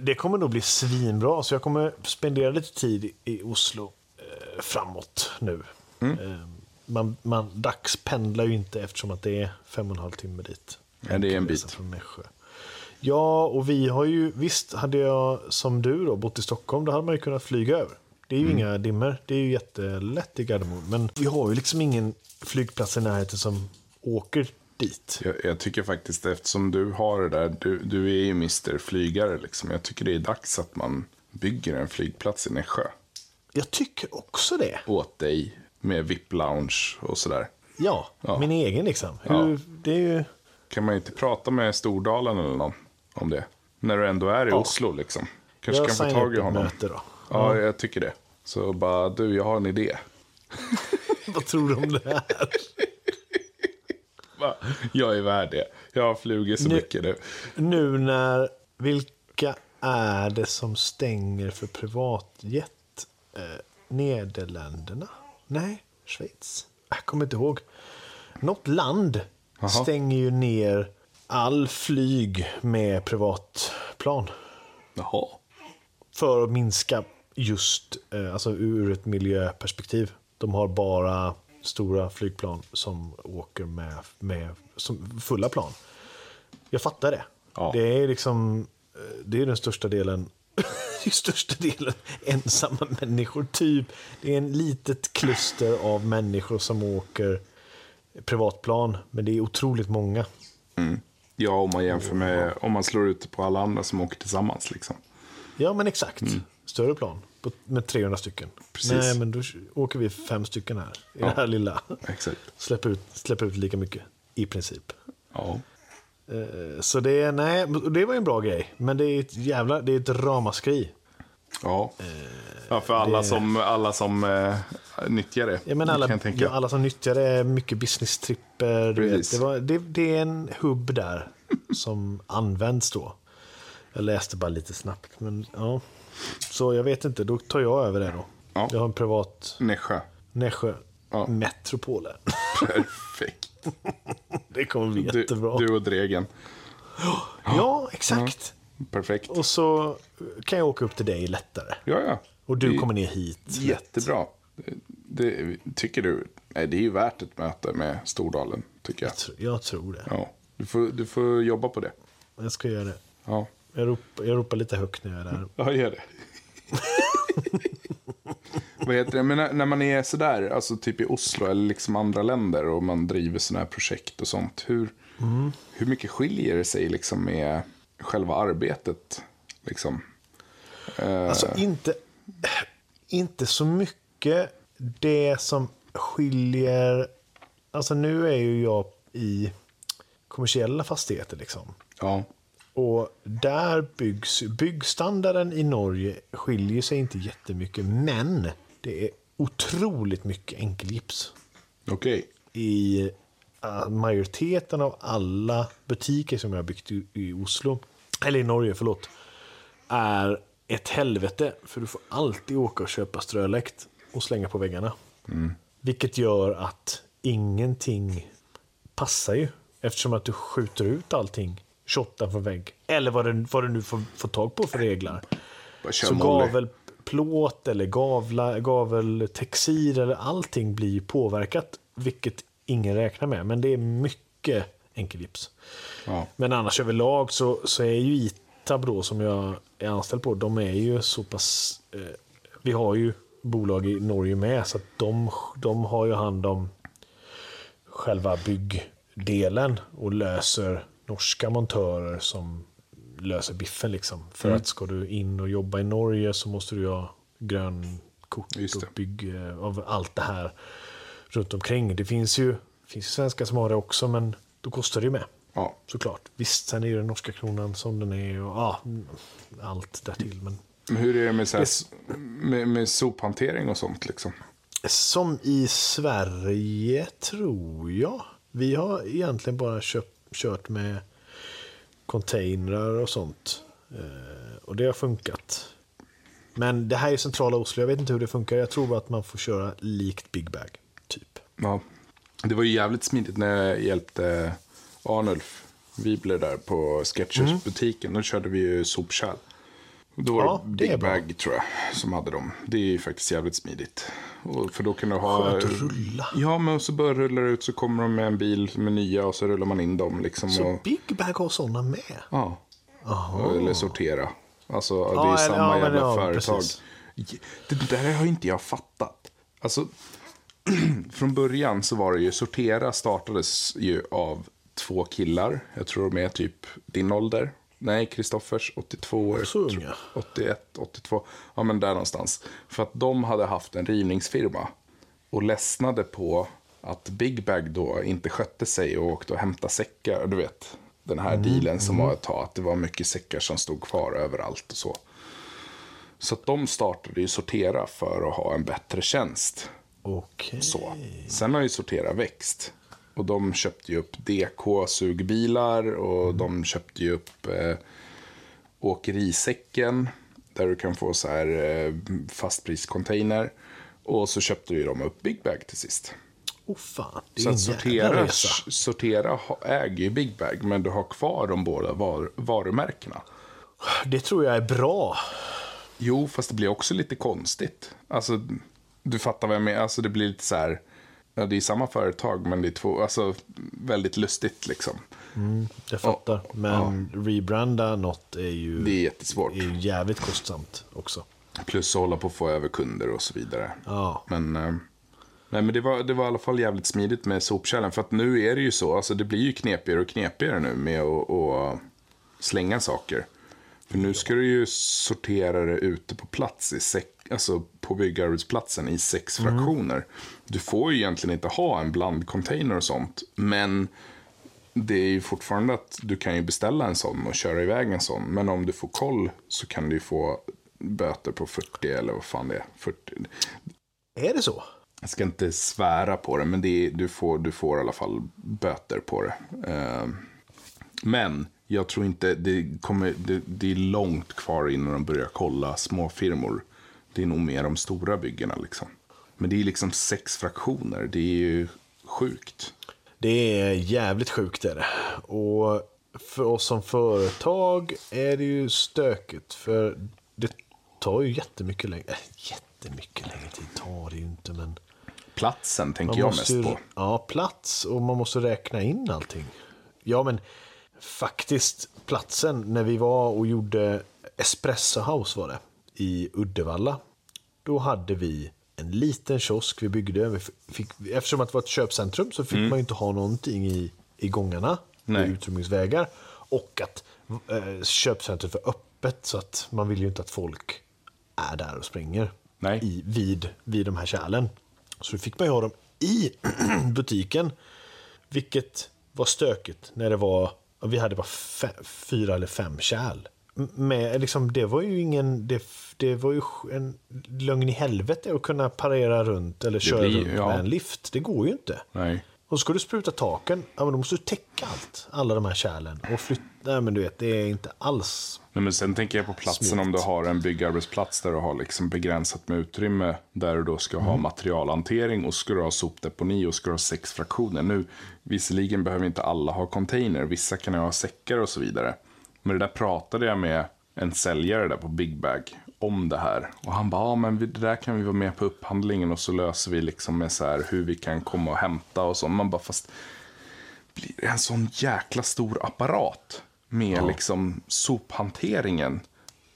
[SPEAKER 1] det kommer nog bli svinbra, så jag kommer spendera lite tid i- Oslo eh, framåt nu.
[SPEAKER 2] Mm.
[SPEAKER 1] Eh, man, man dagspendlar ju inte eftersom att det är fem och en halv timme dit.
[SPEAKER 2] Ja, det är en bit.
[SPEAKER 1] Från Nässjö. Ja, och vi har ju, visst hade jag som du då bott i Stockholm, då hade man ju kunnat flyga över. Det är
[SPEAKER 2] Mm.
[SPEAKER 1] ju inga dimmer, det är ju jättelätt i Gardermoen. Men vi har ju liksom ingen flygplats i närheten som åker dit.
[SPEAKER 2] Jag, jag tycker faktiskt, eftersom du har det där, du, du är ju Mr Flygare liksom. Jag tycker det är dags att man bygger en flygplats i Nässjö.
[SPEAKER 1] Jag tycker också det.
[SPEAKER 2] Åt dig med VIP-lounge och sådär.
[SPEAKER 1] Ja,
[SPEAKER 2] Ja.
[SPEAKER 1] min egen liksom. Hur,
[SPEAKER 2] Ja.
[SPEAKER 1] Det är ju...
[SPEAKER 2] Kan man inte prata med Stordalen eller någon om det? När du ändå är i
[SPEAKER 1] Ja.
[SPEAKER 2] Oslo liksom. Kanske
[SPEAKER 1] Jag
[SPEAKER 2] kan få tag i honom.
[SPEAKER 1] möte då.
[SPEAKER 2] Ja, jag tycker det. Så bara, du, jag har en idé.
[SPEAKER 1] Vad tror du om det här?
[SPEAKER 2] Jag är värd det. Jag har flugit så
[SPEAKER 1] Nu-
[SPEAKER 2] mycket nu.
[SPEAKER 1] Nu när, vilka är det som stänger för privatjet? Eh, Nederländerna? Nej, Schweiz? Jag kommer inte ihåg. Något land
[SPEAKER 2] Jaha.
[SPEAKER 1] stänger ju ner all flyg med privatplan.
[SPEAKER 2] Jaha.
[SPEAKER 1] För att minska just, eh, alltså ur ett miljöperspektiv. De har bara stora flygplan som åker med, med som fulla plan. Jag fattar det.
[SPEAKER 2] Ja.
[SPEAKER 1] Det är liksom, eh, det är den största delen, i största delen ensamma människor. Typ, det är en litet kluster av människor som åker privatplan, men det är otroligt många.
[SPEAKER 2] Ja, om man jämför med, om man slår ut det på alla andra som åker tillsammans liksom.
[SPEAKER 1] Ja, men exakt. Större plan på, med 300 stycken.
[SPEAKER 2] Precis.
[SPEAKER 1] Nej, men då åker vi fem stycken här i det här lilla.
[SPEAKER 2] Exakt.
[SPEAKER 1] Släpper ut, släpper ut lika mycket i princip.
[SPEAKER 2] Ja.
[SPEAKER 1] Eh, Så det, är- nej, det var en bra grej. Men det är ett jävla, det är ett ramaskri.
[SPEAKER 2] Ja. ja, för alla
[SPEAKER 1] det-
[SPEAKER 2] som, alla som eh, nyttjar det.
[SPEAKER 1] Jag menar alla, ja, alla som nyttjar det, mycket business-tripper. Det, var, det, det är en hubb där som används då. Jag läste bara lite snabbt. Men, ja. Så jag vet inte, då tar jag över det då.
[SPEAKER 2] Ja.
[SPEAKER 1] Jag har en privat
[SPEAKER 2] Nässjö.
[SPEAKER 1] Nässjö
[SPEAKER 2] Ja.
[SPEAKER 1] Metropolen.
[SPEAKER 2] Perfekt.
[SPEAKER 1] Det kommer bli
[SPEAKER 2] Du,
[SPEAKER 1] jättebra.
[SPEAKER 2] du och Dregen.
[SPEAKER 1] Ja, exakt.
[SPEAKER 2] Perfekt.
[SPEAKER 1] Och så kan jag åka upp till dig lättare.
[SPEAKER 2] Ja, ja.
[SPEAKER 1] Och du
[SPEAKER 2] Det
[SPEAKER 1] kommer ner hit.
[SPEAKER 2] Jättebra. Det, det, tycker du? Nej, det är ju värt ett möte med Stordalen, tycker jag.
[SPEAKER 1] Jag tror- Jag tror det.
[SPEAKER 2] Ja, du får, du får jobba på det.
[SPEAKER 1] Jag ska göra det.
[SPEAKER 2] Ja,
[SPEAKER 1] Jag ropar, jag ropar lite högt när jag är där.
[SPEAKER 2] ja gör det. Vad heter det? Men när, när man är sådär, alltså typ i Oslo eller liksom andra länder och man driver sådana här projekt och sånt. Hur, hur mycket skiljer det sig liksom med själva arbetet? Liksom? Eh,
[SPEAKER 1] Alltså inte, inte så mycket. Det som skiljer... Alltså nu är ju jag i kommersiella fastigheter liksom.
[SPEAKER 2] ja,
[SPEAKER 1] Och där byggs, byggstandarden i Norge skiljer sig inte jättemycket, men det är otroligt mycket enkelgips.
[SPEAKER 2] okej.
[SPEAKER 1] I uh, majoriteten av alla butiker som jag har byggt i, i Oslo, eller i Norge, förlåt, är ett helvete. För du får alltid åka och köpa ströläkt och slänga på väggarna. Vilket gör att ingenting passar ju. Eftersom att du skjuter ut allting 28 från vägg. Eller vad du, vad du nu får, får tag på för
[SPEAKER 2] kör
[SPEAKER 1] Så gavelplåt eller gavla, gaveltexil eller allting blir påverkat. Vilket ingen räknar med. Men det är mycket enkelgips.
[SPEAKER 2] Ja.
[SPEAKER 1] Men annars överlag så, så är ju Itab då som jag är anställd på, de är ju så pass... Eh, vi har ju bolag i Norge med, så att de, de har ju hand om själva byggdelen och löser norska montörer som löser biffen. Liksom. För
[SPEAKER 2] Mm.
[SPEAKER 1] att ska du in och jobba i Norge så måste du ha grönkort och bygg eh, av allt det här runt omkring. Det finns ju finns ju svenskar som har det också, men då kostar det ju med.
[SPEAKER 2] Ja.
[SPEAKER 1] Såklart. Visst, sen är ju den norska kronan som den är och ja, allt därtill. Men
[SPEAKER 2] Men Hur är det med, så här, med, med sophantering och sånt liksom?
[SPEAKER 1] som i Sverige tror jag. Vi har egentligen bara köpt, kört med containrar och sånt. Eh, och det har funkat. Men det här är centrala Oslo. Jag vet inte hur det funkar. Jag tror bara att man får köra likt Big Bag. Typ.
[SPEAKER 2] Ja. Det var ju jävligt smidigt när jag hjälpte Arnulf Wibler där på Sketchers-butiken. Då körde vi ju sopkärl. Då var
[SPEAKER 1] Ja,
[SPEAKER 2] det Big. Bag tror jag som hade dem. Det är ju faktiskt jävligt smidigt. Och för då kan du ha...
[SPEAKER 1] Skönt att rulla.
[SPEAKER 2] Ja, men så rullar det ut så kommer de med en bil med nya och så rullar man in dem liksom.
[SPEAKER 1] Så
[SPEAKER 2] och,
[SPEAKER 1] Big Bag har sådana med?
[SPEAKER 2] ja. Eller sortera. Alltså det är
[SPEAKER 1] Ja, eller-
[SPEAKER 2] samma
[SPEAKER 1] ja,
[SPEAKER 2] jävla
[SPEAKER 1] ja,
[SPEAKER 2] företag.
[SPEAKER 1] precis.
[SPEAKER 2] Det där har inte jag fattat. Alltså, från början så var det ju, Sortera startades ju av två killar. Jag tror de är typ din ålder. Nej, Kristoffers 82 år.
[SPEAKER 1] Så unga.
[SPEAKER 2] 81, 82. Ja, men där någonstans. För att de hade haft en rivningsfirma. Och ledsnade på att Big Bag då inte skötte sig och åkte och hämtade säckar. Du vet, den här dealen som var ett tag. Att det var mycket säckar som stod kvar överallt och så. Så att de startade ju Sortera för att ha en bättre tjänst.
[SPEAKER 1] Okej.
[SPEAKER 2] Så. Sen har ju Sortera växt. Och de köpte ju upp DK-sugbilar och de köpte ju upp eh, åkerisäcken. Där du kan få så här eh, fastpriscontainer. Och så köpte ju de upp Big Bag till sist.
[SPEAKER 1] Oh fan, det är
[SPEAKER 2] Så att sortera, sortera äger ju Big Bag, men du har kvar de båda var, varumärkena.
[SPEAKER 1] Det tror jag är bra.
[SPEAKER 2] Jo, fast det blir också lite konstigt. Alltså, du fattar vad jag menar. Alltså, det blir lite så här... Ja, det är samma företag, men det är två... Alltså, väldigt lustigt liksom.
[SPEAKER 1] Jag fattar. Men rebranda något är ju,
[SPEAKER 2] Det är jättesvårt.
[SPEAKER 1] är ju jävligt kostsamt också.
[SPEAKER 2] Plus att hålla på att få över kunder och så vidare.
[SPEAKER 1] Ja.
[SPEAKER 2] Men, eh, nej, men det, var, det var i alla fall jävligt smidigt med sopkärlen. För att nu är det ju så, alltså det blir ju knepigare och knepigare nu med att, att slänga saker. För nu ska du ju sortera det ute på plats, i sex, alltså på byggarbetsplatsen i sex fraktioner. Du får ju egentligen inte ha en blandcontainer och sånt. Men det är ju fortfarande att du kan ju beställa en sån och köra iväg en sån. Men om du får koll så kan du ju få böter på 40 eller vad fan det är. 40.
[SPEAKER 1] Är det så?
[SPEAKER 2] Jag ska inte svära på det, men det är, du, får, du får i alla fall böter på det. Eh, men jag tror inte, det, kommer, det, det är långt kvar innan de börjar kolla små firmor. Det är nog mer de stora byggena liksom. Men det är liksom sex fraktioner, det är ju sjukt.
[SPEAKER 1] Det är jävligt sjukt är det. Och för oss som företag är det ju stökigt. För det tar ju jättemycket längre. Äh, jättemycket längre tid tar det ju inte. Men
[SPEAKER 2] Platsen tänker jag mest
[SPEAKER 1] ju,
[SPEAKER 2] på.
[SPEAKER 1] Ja, plats och man måste räkna in allting. Ja, men faktiskt platsen när vi var och gjorde Espresso House var det. I Uddevalla. Då hade vi en liten kiosk vi byggde. Vi fick, eftersom att det var ett köpcentrum så fick man ju inte ha någonting i, i gångarna.
[SPEAKER 2] Nej.
[SPEAKER 1] I utrymningsvägar. Och att eh, köpcentret var öppet så att man vill ju inte att folk är där och springer.
[SPEAKER 2] Nej.
[SPEAKER 1] I, vid, vid de här kärlen. Så då fick man ju ha dem i butiken. Vilket var stökigt när det var, vi hade bara fyra eller fem kärl. Med, liksom, det var ju ingen, det, det var ju en lögn i helvete att kunna parera runt eller köra
[SPEAKER 2] blir-
[SPEAKER 1] runt
[SPEAKER 2] ja.
[SPEAKER 1] med en lift. Det går ju inte.
[SPEAKER 2] Nej.
[SPEAKER 1] Och ska du spruta taken, ja men då måste du täcka allt. Alla de här kärlen. Och flytta, nej men du vet, det är inte alls
[SPEAKER 2] Nej, men sen tänker jag på platsen om du har en byggarbetsplats där du har liksom begränsat med utrymme. Där du då ska ha materialhantering och ska du ha sopdeponi och ska du ha sex fraktioner. Nu, visserligen behöver inte alla ha container. Vissa kan ju ha säckar och så vidare. Men det där pratade jag med en säljare där på Big Bag om det här. Och han bara, ja men det där kan vi vara med på upphandlingen och så löser vi liksom med så här hur vi kan komma och hämta och så. Man bara, fast blir det en sån jäkla stor apparat med liksom sophanteringen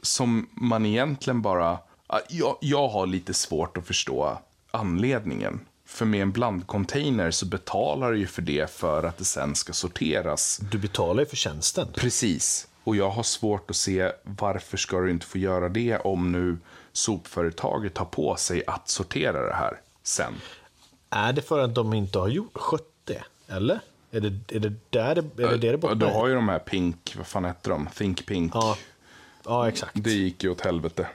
[SPEAKER 2] som man egentligen bara... Ja, Jag, jag har lite svårt att förstå anledningen. För med en blandcontainer så betalar du ju för det för att det sen ska sorteras.
[SPEAKER 1] Du betalar ju för tjänsten.
[SPEAKER 2] Precis. Och jag har svårt att se varför ska du inte få göra det om nu sopföretaget tar på sig att sortera det här sen.
[SPEAKER 1] Är det för att de inte har gjort, skött det? Eller? Är det, är det där det, är det, det, det bottnar
[SPEAKER 2] Du har ju de här Pink, vad fan heter de? Think Pink.
[SPEAKER 1] Ja. ja, exakt.
[SPEAKER 2] Det gick ju åt helvete.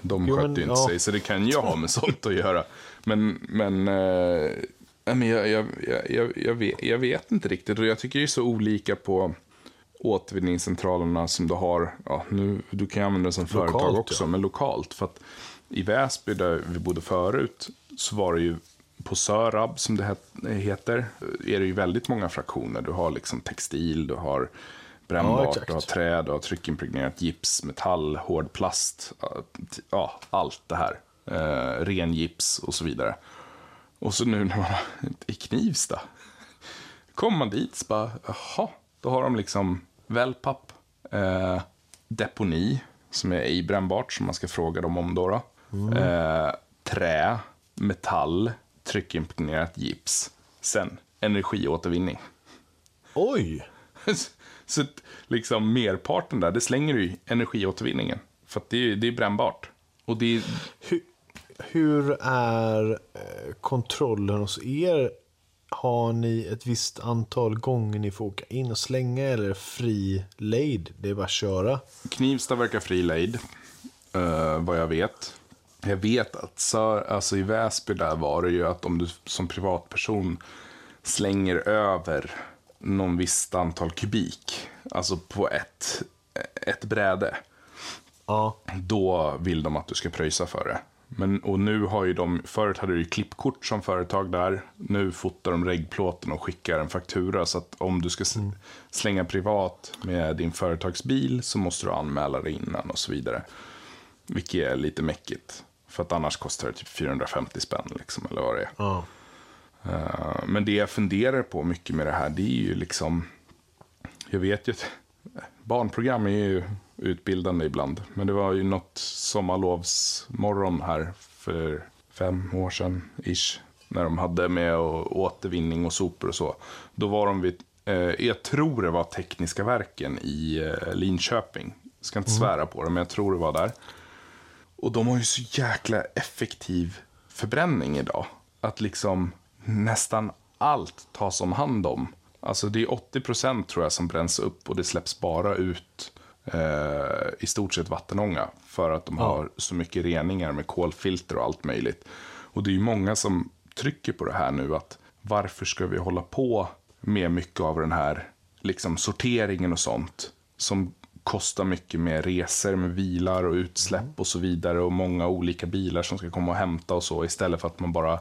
[SPEAKER 2] De
[SPEAKER 1] Jo,
[SPEAKER 2] skötte
[SPEAKER 1] men,
[SPEAKER 2] ju inte
[SPEAKER 1] ja.
[SPEAKER 2] sig, så det kan ju ha med sånt att göra. Men, men, nej, men jag, jag, jag, jag, jag, vet, jag vet inte riktigt. Och jag tycker det är så olika på återvinningscentralerna som du har. Ja, nu, du kan använda det som företag
[SPEAKER 1] Lokalt,
[SPEAKER 2] också,
[SPEAKER 1] ja.
[SPEAKER 2] men lokalt. För att i Väsby, där vi bodde förut, så var det ju på Sörab, som det het- heter, är det ju väldigt många fraktioner. Du har liksom textil, du har
[SPEAKER 1] Ja,
[SPEAKER 2] brännbart,
[SPEAKER 1] exakt.
[SPEAKER 2] du har trä, du har tryckimpregnerat gips, metall, hård plast, ja, ja, allt det här. Eh, ren gips och så vidare. Och så nu när man i Knivsta, kommer man dit så bara, jaha, då har de liksom wellpapp, eh, deponi, som är ej brännbart, som man ska fråga dem om då. då. Eh, trä, metall, tryckimpregnerat gips. Sen energiåtervinning.
[SPEAKER 1] Oj!
[SPEAKER 2] Så liksom merparten där, det slänger du i energiåtervinningen. För att det är, det är brännbart. Och det är,
[SPEAKER 1] Hur, hur är eh, kontrollen hos er? Har ni ett visst antal gånger ni får åka in och slänga eller fri lejd? Det är bara att köra.
[SPEAKER 2] Knivsta verkar fri lejd, eh, vad jag vet. Jag vet att så, alltså i Väsby där var det ju att om du som privatperson slänger över någon visst antal kubik, alltså på ett, ett bräde,
[SPEAKER 1] Ja,
[SPEAKER 2] då vill de att du ska pröjsa för det. Men, och nu har ju de, förut hade du klippkort som företag där. Nu fotar de reggplåten och skickar en faktura. Så att om du ska s- slänga privat med din företagsbil så måste du anmäla det innan och så vidare. Vilket är lite mäckigt. För att annars kostar det typ 450 spänn liksom, eller vad det är.
[SPEAKER 1] ja.
[SPEAKER 2] Eh, Men det jag funderar på mycket med det här, det är ju liksom... Jag vet ju att barnprogram är ju utbildande ibland. Men det var ju något sommarlovsmorgon här för fem år sedan, ish. När de hade med och återvinning och sopor och så. Då var de vid, eh, jag tror det var Tekniska verken i eh, Linköping. Jag ska inte svära på det, men jag tror det var där. Och de har ju så jäkla effektiv förbränning idag. Att liksom nästan allt tas om hand om. Alltså det är 80% tror jag som bränns upp och det släpps bara ut eh, i stort sett vattenånga. För att de har så mycket reningar med kolfilter och allt möjligt. Och det är ju många som trycker på det här nu att varför ska vi hålla på med mycket av den här liksom sorteringen och sånt som kostar mycket med resor, med vilar och utsläpp och så vidare och många olika bilar som ska komma och hämta och så istället för att man bara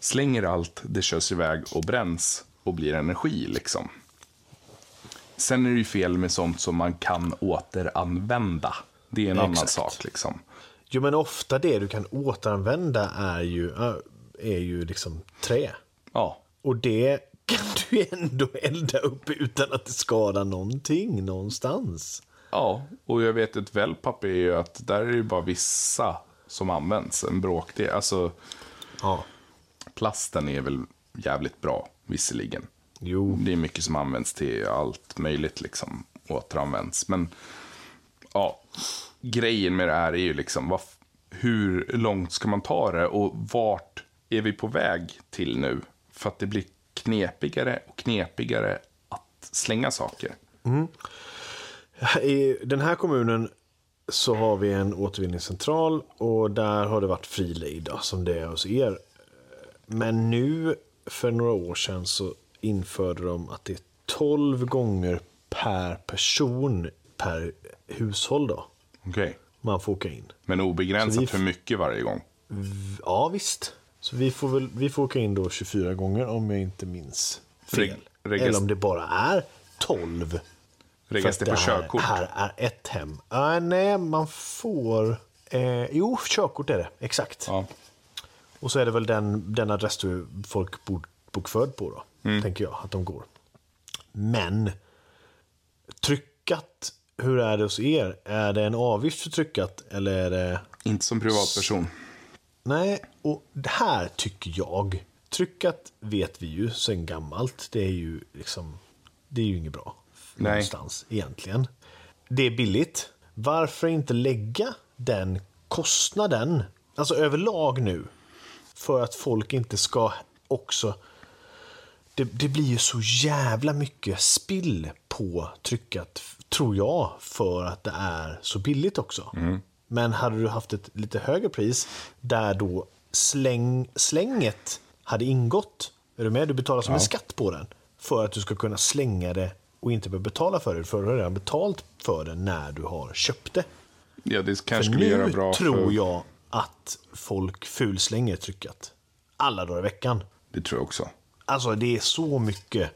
[SPEAKER 2] slänger allt, det körs iväg och bränns och blir energi liksom. Sen är det ju fel med sånt som man kan återanvända. Det är en annan
[SPEAKER 1] Exakt.
[SPEAKER 2] sak liksom.
[SPEAKER 1] Jo, men ofta det du kan återanvända är ju, äh, är ju liksom trä.
[SPEAKER 2] Ja,
[SPEAKER 1] Och det kan du ändå elda upp utan att det skadar någonting någonstans.
[SPEAKER 2] ja. och jag vet att wellpapp är ju att där är det ju bara vissa som används, en bråkdel. Alltså
[SPEAKER 1] Ja.
[SPEAKER 2] plasten är väl jävligt bra, visserligen.
[SPEAKER 1] Jo.
[SPEAKER 2] Det är mycket som används till allt möjligt, liksom, återanvänds. Men ja, grejen med det här är ju liksom, vad, hur långt ska man ta det och vart är vi på väg till nu? För att det blir knepigare och knepigare att slänga saker.
[SPEAKER 1] I den här kommunen så har vi en återvinningscentral och där har det varit fri lejd som det är hos er. Men nu för några år sedan så införde de att det är 12 gånger per person per hushåll då.
[SPEAKER 2] Okej.
[SPEAKER 1] Man får åka in.
[SPEAKER 2] Men obegränsat för mycket varje gång.
[SPEAKER 1] Ja, visst. Så vi får, väl, vi får åka in då 24 gånger om jag inte minns fel.
[SPEAKER 2] Reg- regist-
[SPEAKER 1] Eller om det bara är 12.
[SPEAKER 2] Reggas det på
[SPEAKER 1] här,
[SPEAKER 2] körkort?
[SPEAKER 1] här är ett hem. Ah, nej, man får... Eh, jo, körkort är det. Exakt.
[SPEAKER 2] Ja.
[SPEAKER 1] Och så är det väl den, den adress du folk bor bokförd på då.
[SPEAKER 2] Mm.
[SPEAKER 1] Tänker jag att de går. Men tryckat, hur är det hos er? Är det en avgift för tryckat eller är det...
[SPEAKER 2] Inte som privatperson.
[SPEAKER 1] Nej, och det här tycker jag. Tryckat vet vi ju sen gammalt. Det är ju liksom, det är ju inget bra.
[SPEAKER 2] Nej.
[SPEAKER 1] Någonstans egentligen. Det är billigt. Varför inte lägga den kostnaden, alltså överlag nu, för att folk inte ska också... Det, det blir ju så jävla mycket spill på tryckat, tror jag, för att det är så billigt också. Men hade du haft ett lite högre pris där då släng, slänget hade ingått, är du med? Du betalar som en skatt på den för att du ska kunna slänga det och inte behöva betala för det, för du har redan betalt för det när du har köpt det.
[SPEAKER 2] Ja, det kanske
[SPEAKER 1] För
[SPEAKER 2] skulle göra
[SPEAKER 1] nu
[SPEAKER 2] bra
[SPEAKER 1] tror
[SPEAKER 2] för...
[SPEAKER 1] jag att folk fulslänger tryckat. Alla dagar i veckan.
[SPEAKER 2] Det tror jag också.
[SPEAKER 1] Alltså det är så mycket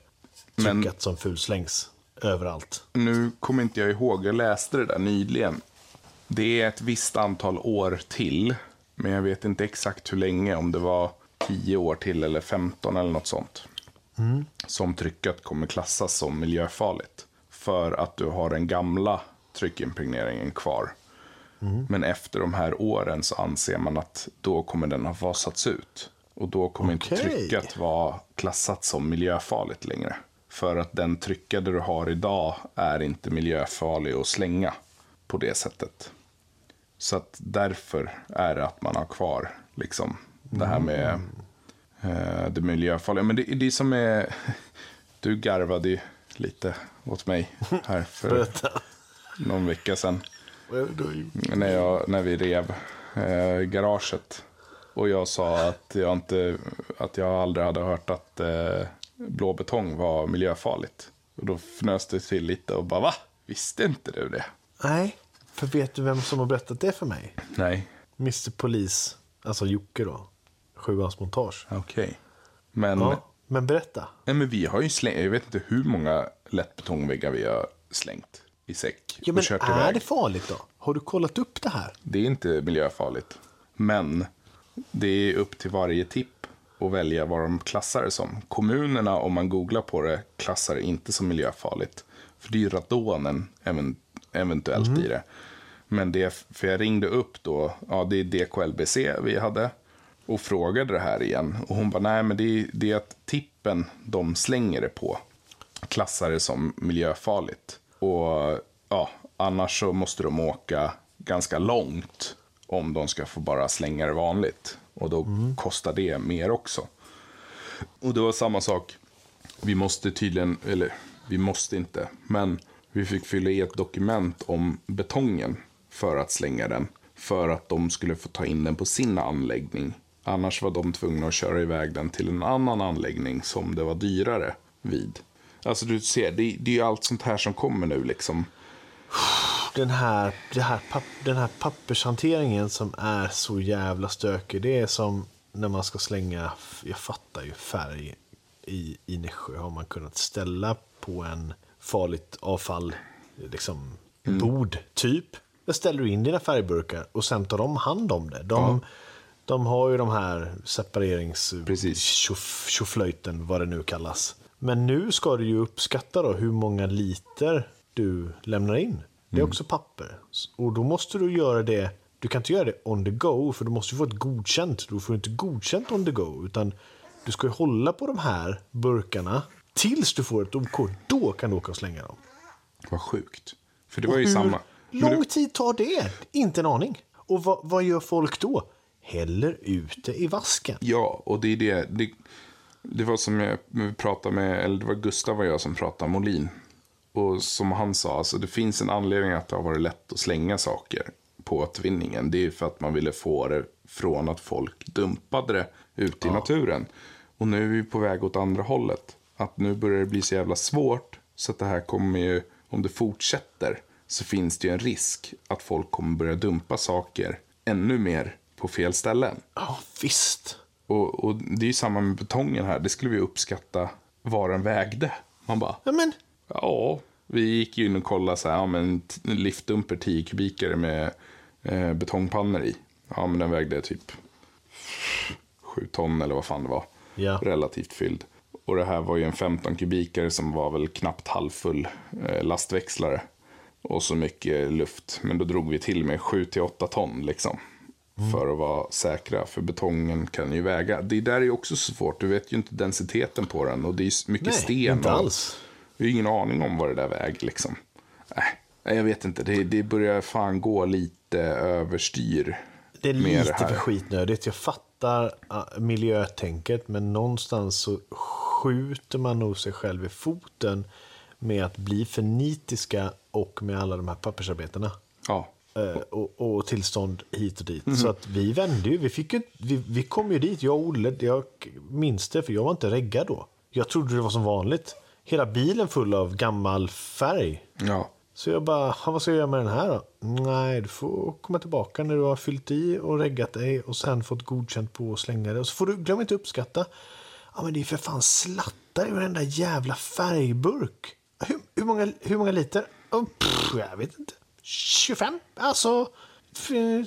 [SPEAKER 2] Men-
[SPEAKER 1] tryckat som fulslängs överallt.
[SPEAKER 2] Nu kommer inte jag ihåg, jag läste det där nyligen. Det är ett visst antal år till, men jag vet inte exakt hur länge, om det var 10 år till eller 15 eller något sånt. Som trycket kommer klassas som miljöfarligt. För att du har den gamla tryckimpregneringen kvar. Men efter de här åren så anser man att då kommer den ha fasats ut. Och då kommer inte
[SPEAKER 1] Okej.
[SPEAKER 2] trycket vara klassat som miljöfarligt längre. För att den tryckade du har idag är inte miljöfarlig att slänga på det sättet. Så att därför är det att man har kvar liksom, det här med eh, det miljöfarliga. Men det, det som är... Du garvade ju lite åt mig här för någon vecka sedan. När, jag, när vi rev eh, garaget. Och jag sa att jag, inte, att jag aldrig hade hört att eh, blå betong var miljöfarligt. Och då fnös det till lite och bara va? Visste inte du det?
[SPEAKER 1] Nej, för vet du vem som har berättat det för mig?
[SPEAKER 2] Nej,
[SPEAKER 1] Mr Polis, alltså Jocke då. Sjuans montage.
[SPEAKER 2] okej. Men,
[SPEAKER 1] Ja, men berätta.
[SPEAKER 2] nej, men vi har ju slängt, jag vet inte hur många lättbetongväggar vi har slängt i säck
[SPEAKER 1] Ja, men är
[SPEAKER 2] iväg.
[SPEAKER 1] det farligt då? Har du kollat upp det här?
[SPEAKER 2] Det är inte miljöfarligt. Men det är upp till varje tipp att välja vad de klassar det som. Kommunerna, om man googlar på det, klassar det inte som miljöfarligt. För det är ju radonen even, eventuellt i det. Men det, för jag ringde upp då, ja det är DKLBC vi hade. Och frågade det här igen. Och hon bara, nej men det är, det är att tippen de slänger det på klassar det som miljöfarligt. Och ja, annars så måste de åka ganska långt om de ska få bara slänga det vanligt. Och då kostar det mer också. Och det var samma sak. Vi måste tydligen, eller vi måste inte, men vi fick fylla i ett dokument om betongen för att slänga den. För att de skulle få ta in den på sin anläggning. Annars var de tvungna att köra iväg den till en annan anläggning som det var dyrare vid. Alltså du ser, det, det är ju allt sånt här som kommer nu liksom.
[SPEAKER 1] Den här, det här papp, den här pappershanteringen som är så jävla stökig. Det är som när man ska slänga, jag fattar ju färg i, i Nässjö har man kunnat ställa på en farligt avfall, liksom bord, typ. Där ställer du in dina färgburkar och sen tar de hand om det. De, de har ju de här separerings...
[SPEAKER 2] Precis.
[SPEAKER 1] tjoff- tjoflöjten, vad det nu kallas. Men nu ska du ju uppskatta då hur många liter du lämnar in. Det är också papper. Och då måste du göra det, du kan inte göra det on the go, för du måste få ett godkänt. Du får inte godkänt on the go, utan du ska ju hålla på de här burkarna tills du får ett OK. Då kan du åka och slänga dem.
[SPEAKER 2] Vad sjukt. För det var ju
[SPEAKER 1] Hur
[SPEAKER 2] samma.
[SPEAKER 1] Lång tid tar det? Inte en aning. Och vad, vad gör folk då? Häller ut det i vasken.
[SPEAKER 2] Ja, och det är det. Det, det var som jag pratade med, eller det var Gustav och jag som pratade med Molin. Och som han sa, alltså det finns en anledning att det har varit lätt att slänga saker på återvinningen. Det är för att man ville få det från att folk dumpade det ute i naturen. Och nu är vi på väg åt andra hållet. Att nu börjar det bli så jävla svårt. Så att det här kommer ju, om det fortsätter, så finns det ju en risk att folk kommer börja dumpa saker ännu mer på fel ställen.
[SPEAKER 1] Ja, visst.
[SPEAKER 2] Och, och det är ju samma med betongen här. Det skulle vi uppskatta vad den vägde. Man bara,
[SPEAKER 1] Ja, men
[SPEAKER 2] ja, vi gick ju in och kollade så här, ja men liftdumper 10 kubikare med eh, betongpannor i. Ja men den vägde typ 7 ton eller vad fan det var.
[SPEAKER 1] Ja.
[SPEAKER 2] Relativt fylld. Och det här var ju en 15 kubikare som var väl knappt halvfull eh, lastväxlare. Och så mycket luft. Men då drog vi till med 7-8 ton liksom. För att vara säkra. För betongen kan ju väga. Det där är ju också så svårt. Du vet ju inte densiteten på den. Och det är ju mycket
[SPEAKER 1] nej,
[SPEAKER 2] sten.
[SPEAKER 1] inte alls.
[SPEAKER 2] Vi har ingen aning om vad det där väger liksom. Äh, nej, jag vet inte. Det, det börjar fan gå lite överstyr.
[SPEAKER 1] Det är lite
[SPEAKER 2] det
[SPEAKER 1] för skitnödigt. Jag fattar uh, miljötänket, men någonstans så skjuter man nog sig själv i foten med att bli för nitiska och med alla de här pappersarbetena.
[SPEAKER 2] Ja,
[SPEAKER 1] Eh, och, och tillstånd hit och dit.
[SPEAKER 2] Mhm.
[SPEAKER 1] Så att vi vände ju. Vi, fick ju vi, vi kom ju dit, jag och Olle. Jag minns det, för jag var inte reggad då. Jag trodde det var som vanligt. Hela bilen full av gammal färg.
[SPEAKER 2] ja.
[SPEAKER 1] Så jag bara, "Ha, vad ska jag göra med den här då? Nej, du får komma tillbaka när du har fyllt i och reggat dig och sen fått godkänt på att slänga det. Och så får du, glöm inte uppskatta. Ja, men det är för fan slattar i varenda jävla färgburk. Hur, hur, många, hur många liter? Oh, pff, jag vet inte. 25? Alltså,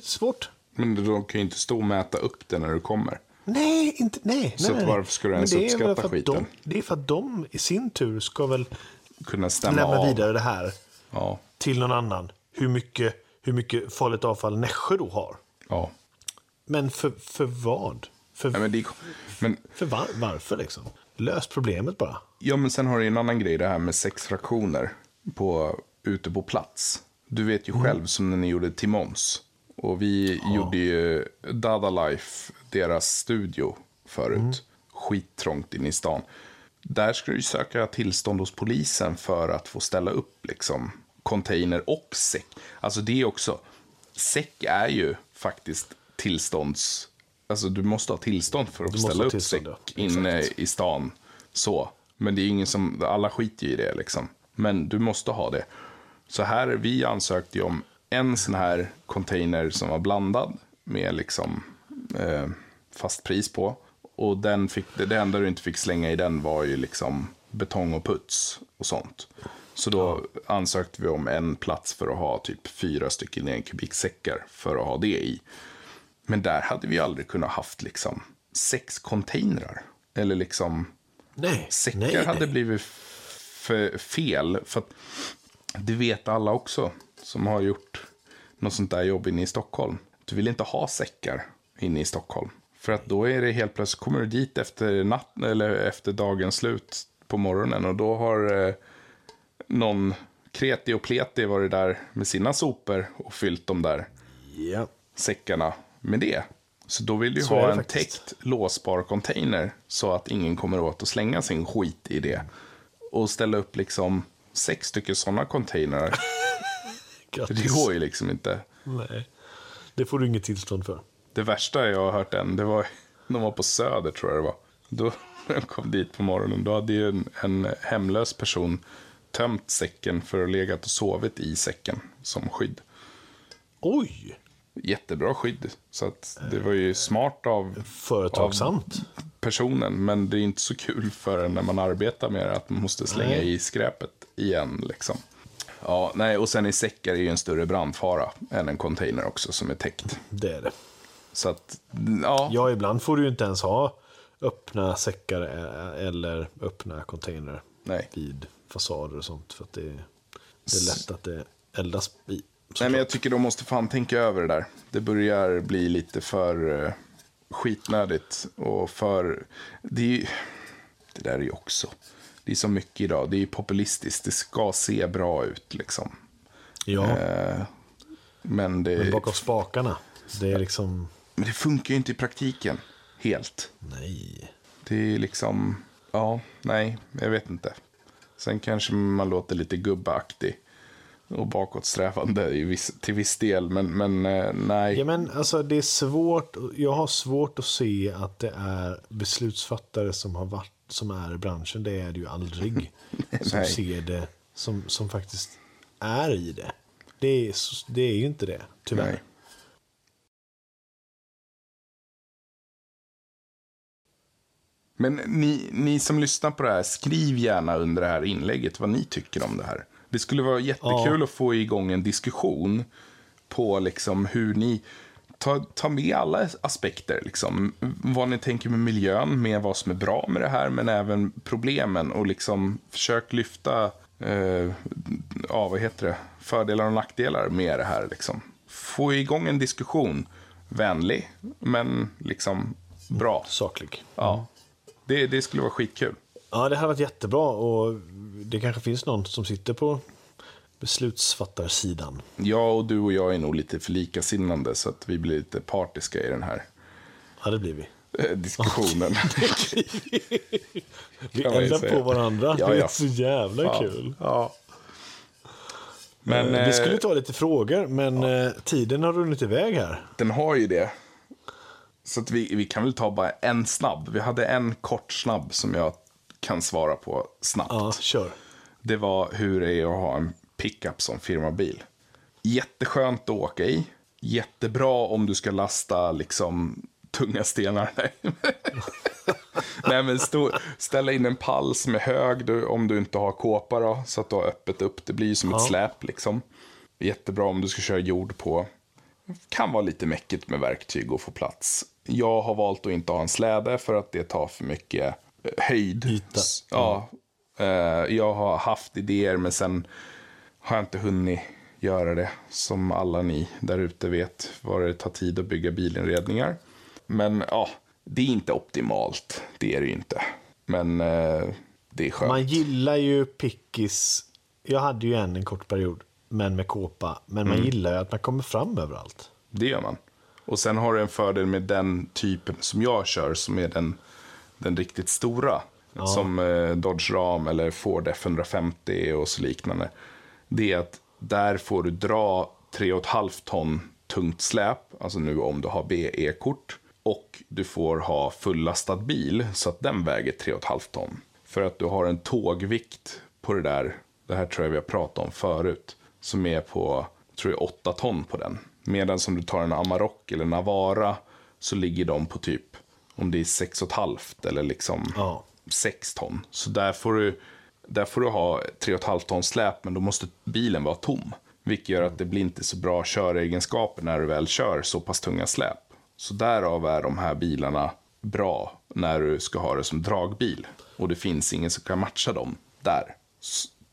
[SPEAKER 1] svårt.
[SPEAKER 2] Men de kan ju inte stå och mäta upp det när du kommer.
[SPEAKER 1] Nej, inte, nej.
[SPEAKER 2] Så
[SPEAKER 1] nej,
[SPEAKER 2] varför ska du ens
[SPEAKER 1] det
[SPEAKER 2] uppskatta
[SPEAKER 1] för att
[SPEAKER 2] skiten?
[SPEAKER 1] De, det är för att de i sin tur ska väl
[SPEAKER 2] Kunna stämma
[SPEAKER 1] lämna
[SPEAKER 2] av.
[SPEAKER 1] vidare det här
[SPEAKER 2] Ja,
[SPEAKER 1] till någon annan. Hur mycket, hur mycket farligt avfall Nässjö då har.
[SPEAKER 2] ja.
[SPEAKER 1] Men för, för vad? För,
[SPEAKER 2] Nej, men, det, men,
[SPEAKER 1] för var, varför liksom? Lös problemet bara.
[SPEAKER 2] ja, men sen har du en annan grej, det här med sex fraktioner på, ute på plats. Du vet ju själv som när ni gjorde Timons. Och vi gjorde ju Dada Life, deras studio förut. Skittrångt inne i stan. Där ska du söka tillstånd hos polisen för att få ställa upp liksom container och säck. Alltså det är också, säck är ju faktiskt tillstånds... Alltså du måste ha tillstånd för att
[SPEAKER 1] Du
[SPEAKER 2] ställa upp säck
[SPEAKER 1] ja.
[SPEAKER 2] inne i stan. Så. Men det är ingen som, alla skiter ju i det liksom. Men du måste ha det. Så här, vi ansökte ju om en sån här container som var blandad med liksom eh, fast pris på. Och den fick, det, enda du inte fick slänga i den var ju liksom betong och puts och sånt. Så då ansökte vi om en plats för att ha typ fyra stycken en kubiksäckar för att ha det i. Men där hade vi aldrig kunnat haft liksom sex containrar. Eller liksom
[SPEAKER 1] Nej.
[SPEAKER 2] säckar
[SPEAKER 1] nej,
[SPEAKER 2] hade
[SPEAKER 1] nej.
[SPEAKER 2] blivit för fel. För att det vet alla också som har gjort något sånt där jobb inne i Stockholm. Du vill inte ha säckar inne i Stockholm. För att då är det helt plötsligt, kommer du dit efter, natt, eller efter dagens slut på morgonen och då har eh, någon kreti och pleti varit där med sina sopor och fyllt de där
[SPEAKER 1] Ja.
[SPEAKER 2] säckarna med det. Så då vill du
[SPEAKER 1] Så
[SPEAKER 2] ha en
[SPEAKER 1] faktiskt.
[SPEAKER 2] täckt låsbar container så att ingen kommer åt att slänga sin skit i det. Och ställa upp liksom sex stycken sådana containrar.
[SPEAKER 1] Grattis.
[SPEAKER 2] det går ju liksom inte.
[SPEAKER 1] Nej. Det får du inget tillstånd för.
[SPEAKER 2] Det värsta jag har hört än, det var de var på Söder tror jag det var. Då när de kom dit på morgonen, då hade ju en, en hemlös person tömt säcken för att legat och sovit i säcken som skydd.
[SPEAKER 1] Oj!
[SPEAKER 2] Jättebra skydd. Så att det var ju smart av
[SPEAKER 1] Företagsamt.
[SPEAKER 2] personen. Men det är inte så kul för en när man arbetar med det att man måste slänga
[SPEAKER 1] Nej.
[SPEAKER 2] i skräpet igen. Liksom. Ja, nej, och sen i säckar är ju en större brandfara än en container också som är täckt.
[SPEAKER 1] Det är det.
[SPEAKER 2] Så att, ja.
[SPEAKER 1] Ja, ibland får du ju inte ens ha öppna säckar eh, eller öppna container
[SPEAKER 2] Nej.
[SPEAKER 1] vid fasader och sånt. För att det, det är lätt att det eldas i.
[SPEAKER 2] Nej, men jag tycker de måste fan tänka över det där. Det börjar bli lite för uh, skitnödigt. Och för... Det, är, ju- det där är ju också... Det är så mycket idag. Det är populistiskt. Det ska se bra ut liksom.
[SPEAKER 1] Ja,
[SPEAKER 2] Eh, men, det,
[SPEAKER 1] men bakom spakarna. Det är liksom...
[SPEAKER 2] men det funkar ju inte i praktiken. Helt.
[SPEAKER 1] Nej.
[SPEAKER 2] Det är liksom... Ja, nej, jag vet inte. Sen kanske man låter lite gubbaktig. och bakåtsträvande viss, till viss del. Men, men eh, nej.
[SPEAKER 1] Ja, men alltså det är svårt. Jag har svårt att se att det är beslutsfattare som har varit som är i branschen. Det är det ju aldrig. som ser det, som, som faktiskt är i det. Det är, det är ju inte det, tyvärr.
[SPEAKER 2] Nej. Men ni, ni som lyssnar på det här, skriv gärna under det här inlägget vad ni tycker om det här. Det skulle vara jättekul
[SPEAKER 1] Ja.
[SPEAKER 2] att få igång en diskussion på liksom hur ni tar ta med alla aspekter. Liksom. Vad ni tänker med miljön, med vad som är bra med det här, men även problemen och liksom försök lyfta eh, ja, vad heter det? fördelar och nackdelar med det här. Liksom. Få igång en diskussion. Vänlig, men liksom bra.
[SPEAKER 1] Saklig.
[SPEAKER 2] Ja. Det, det skulle vara skitkul.
[SPEAKER 1] Ja, det hade varit jättebra. Och det kanske finns någon som sitter på beslutsfattarsidan.
[SPEAKER 2] Jag och du och jag är nog lite för likasinnande så att vi blir lite partiska i den här
[SPEAKER 1] Ja, det blir vi.
[SPEAKER 2] eh, diskussionen.
[SPEAKER 1] Vi eldar på varandra.
[SPEAKER 2] Ja,
[SPEAKER 1] det är
[SPEAKER 2] ja.
[SPEAKER 1] så jävla
[SPEAKER 2] Ja.
[SPEAKER 1] kul.
[SPEAKER 2] Ja. Men
[SPEAKER 1] Men, vi
[SPEAKER 2] eh,
[SPEAKER 1] skulle ta lite frågor, men eh, tiden har runnit iväg här.
[SPEAKER 2] den har ju det. Så att vi, vi kan väl ta bara en snabb. Vi hade en kort snabb som jag kan svara på snabbt.
[SPEAKER 1] Ja, kör.
[SPEAKER 2] Det var hur det är att ha en pickup som firmabil. Jätteskönt att åka i. Jättebra om du ska lasta liksom tunga stenar. Nej, Nej men stå, ställa in en pall som är hög du, om du inte har kåpa då, så att du har öppet upp. Det blir ju som ett släp liksom. Jättebra om du ska köra jord på. Kan vara lite mäckigt med verktyg och få plats. Jag har valt att inte ha en släde för att det tar för mycket eh, höjd.
[SPEAKER 1] Yta.
[SPEAKER 2] Ja. Eh, Jag har haft idéer men sen har jag inte hunnit göra det. Som alla ni där ute vet vad det tar tid att bygga bilinredningar. Men ja, det är inte optimalt. Det är det ju inte. Men eh, det är skönt.
[SPEAKER 1] Man gillar ju pickis. Jag hade ju en en kort period, men med kåpa. Men
[SPEAKER 2] Mm.
[SPEAKER 1] man gillar ju att man kommer fram överallt.
[SPEAKER 2] Det gör man. Och sen har du en fördel med den typen som jag kör, som är den, den riktigt stora. Som eh, Dodge Ram eller Ford F150 och så liknande. Det är att där får du dra 3,5 ton tungt släp, alltså nu om du har BE-kort. Och du får ha fullastad bil så att den väger 3,5 ton. För att du har en tågvikt på det där, det här tror jag vi har pratat om förut, som är på, tror jag 8 ton på den. Medan om du tar en Amarok eller Navara så ligger de på typ, om det är 6,5 eller liksom
[SPEAKER 1] Ja.
[SPEAKER 2] 6 ton. Så där får du, där får du ha 3,5 ton släp, men då måste bilen vara tom. Vilket gör att det blir inte så bra köregenskaper när du väl kör så pass tunga släp. Så därav är de här bilarna bra när du ska ha det som dragbil. Och det finns ingen som kan matcha dem där.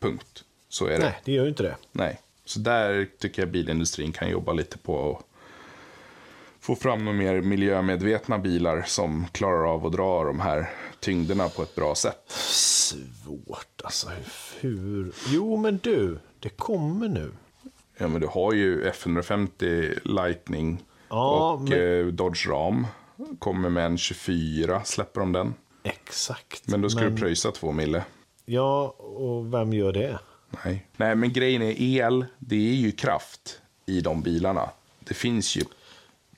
[SPEAKER 2] Punkt. Så är det.
[SPEAKER 1] Nej, det gör ju inte det.
[SPEAKER 2] Nej. Så där tycker jag bilindustrin kan jobba lite på att få fram några mer miljömedvetna bilar som klarar av att dra de här tyngderna på ett bra sätt.
[SPEAKER 1] Svårt alltså. Hur? Jo, men du. Det kommer nu.
[SPEAKER 2] Ja, men du har ju F150 Lightning
[SPEAKER 1] Ja,
[SPEAKER 2] och
[SPEAKER 1] men-
[SPEAKER 2] eh, Dodge Ram. Kommer med en 24, släpper de den.
[SPEAKER 1] Exakt.
[SPEAKER 2] Men då ska du pröjsa två mille.
[SPEAKER 1] Ja, och vem gör det?
[SPEAKER 2] Nej. Nej, men grejen är el, det är ju kraft i de bilarna. Det finns ju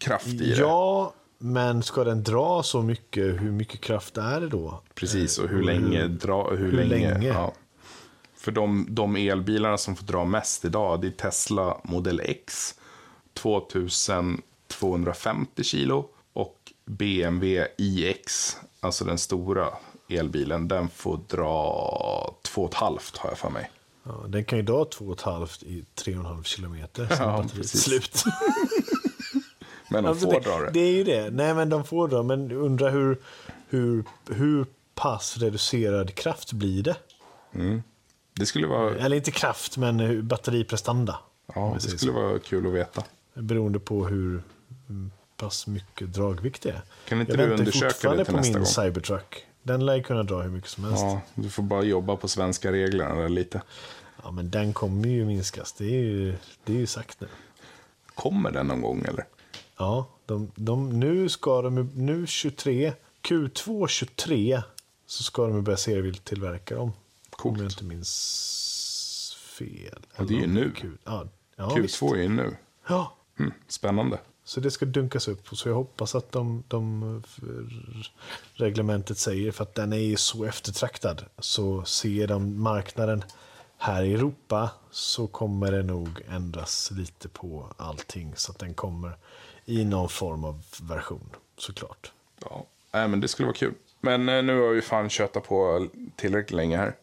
[SPEAKER 2] kraft i det.
[SPEAKER 1] Ja, men ska den dra så mycket, hur mycket kraft är det då?
[SPEAKER 2] Precis, och hur
[SPEAKER 1] Och
[SPEAKER 2] länge? Dra, hur,
[SPEAKER 1] hur
[SPEAKER 2] länge?
[SPEAKER 1] länge?
[SPEAKER 2] Ja. För de, de elbilarna som får dra mest idag, det är Tesla Model X, 2250 kilo. Och BMW iX, alltså den stora elbilen, den får dra 2,5 har jag för mig.
[SPEAKER 1] Ja, den kan ju dra 2,5 i 3,5 kilometer. Sen
[SPEAKER 2] Ja, precis.
[SPEAKER 1] slut.
[SPEAKER 2] Men de
[SPEAKER 1] Alltså,
[SPEAKER 2] får
[SPEAKER 1] det,
[SPEAKER 2] det.
[SPEAKER 1] det är ju det. Nej, men de får dra. Men undrar hur, hur, hur pass reducerad kraft blir det?
[SPEAKER 2] Det skulle vara,
[SPEAKER 1] Eller inte kraft, men batteriprestanda.
[SPEAKER 2] ja, det skulle vara kul att veta.
[SPEAKER 1] Beroende på hur pass mycket dragvikt det är.
[SPEAKER 2] Kan inte
[SPEAKER 1] jag
[SPEAKER 2] du
[SPEAKER 1] väntar
[SPEAKER 2] undersöka
[SPEAKER 1] fortfarande
[SPEAKER 2] det till
[SPEAKER 1] på
[SPEAKER 2] nästa
[SPEAKER 1] min
[SPEAKER 2] gång?
[SPEAKER 1] Cybertruck. Den lär ju kunna dra hur mycket som helst. Ja.
[SPEAKER 2] Ja, du får bara jobba på svenska reglerna lite.
[SPEAKER 1] men den kommer ju minskas. Det är ju, det är ju sagt nu.
[SPEAKER 2] Kommer den någon gång eller?
[SPEAKER 1] Ja, de, de, nu ska de nu 23, Q2 23 så ska de börja serietillverka dem.
[SPEAKER 2] Coolt.
[SPEAKER 1] Om jag inte minns fel.
[SPEAKER 2] Och det är ju nu.
[SPEAKER 1] Q, ja, ja, visst.
[SPEAKER 2] Q2 är ju nu.
[SPEAKER 1] Ja,
[SPEAKER 2] Mm, spännande.
[SPEAKER 1] så det ska dunkas upp. Så jag hoppas att de, de för- reglementet säger, för att den är ju så eftertraktad. Så ser de marknaden här i Europa så kommer det nog ändras lite på allting. Så att den kommer i någon form av version, såklart.
[SPEAKER 2] Ja, nej, men det skulle vara kul. Men eh, nu har vi fan köttat på tillräckligt länge här.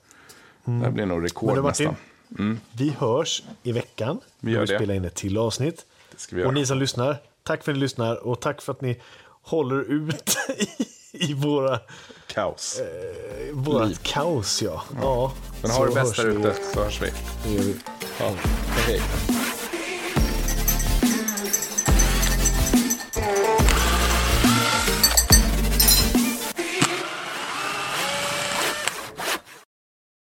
[SPEAKER 2] Det här blir nog rekord
[SPEAKER 1] Men Martin,
[SPEAKER 2] nästan.
[SPEAKER 1] vi hörs i veckan.
[SPEAKER 2] Vi gör
[SPEAKER 1] vi
[SPEAKER 2] det.
[SPEAKER 1] spelar in ett till avsnitt.
[SPEAKER 2] Det ska vi
[SPEAKER 1] Och
[SPEAKER 2] göra.
[SPEAKER 1] ni som lyssnar, tack för att ni lyssnar och tack för att ni håller ut i, i våra,
[SPEAKER 2] Kaos.
[SPEAKER 1] eh, vårat kaos. Ja. Ja.
[SPEAKER 2] Men
[SPEAKER 1] så
[SPEAKER 2] ha det bäst där ute så hörs vi.
[SPEAKER 1] Det gör vi.
[SPEAKER 2] Ja. Hej.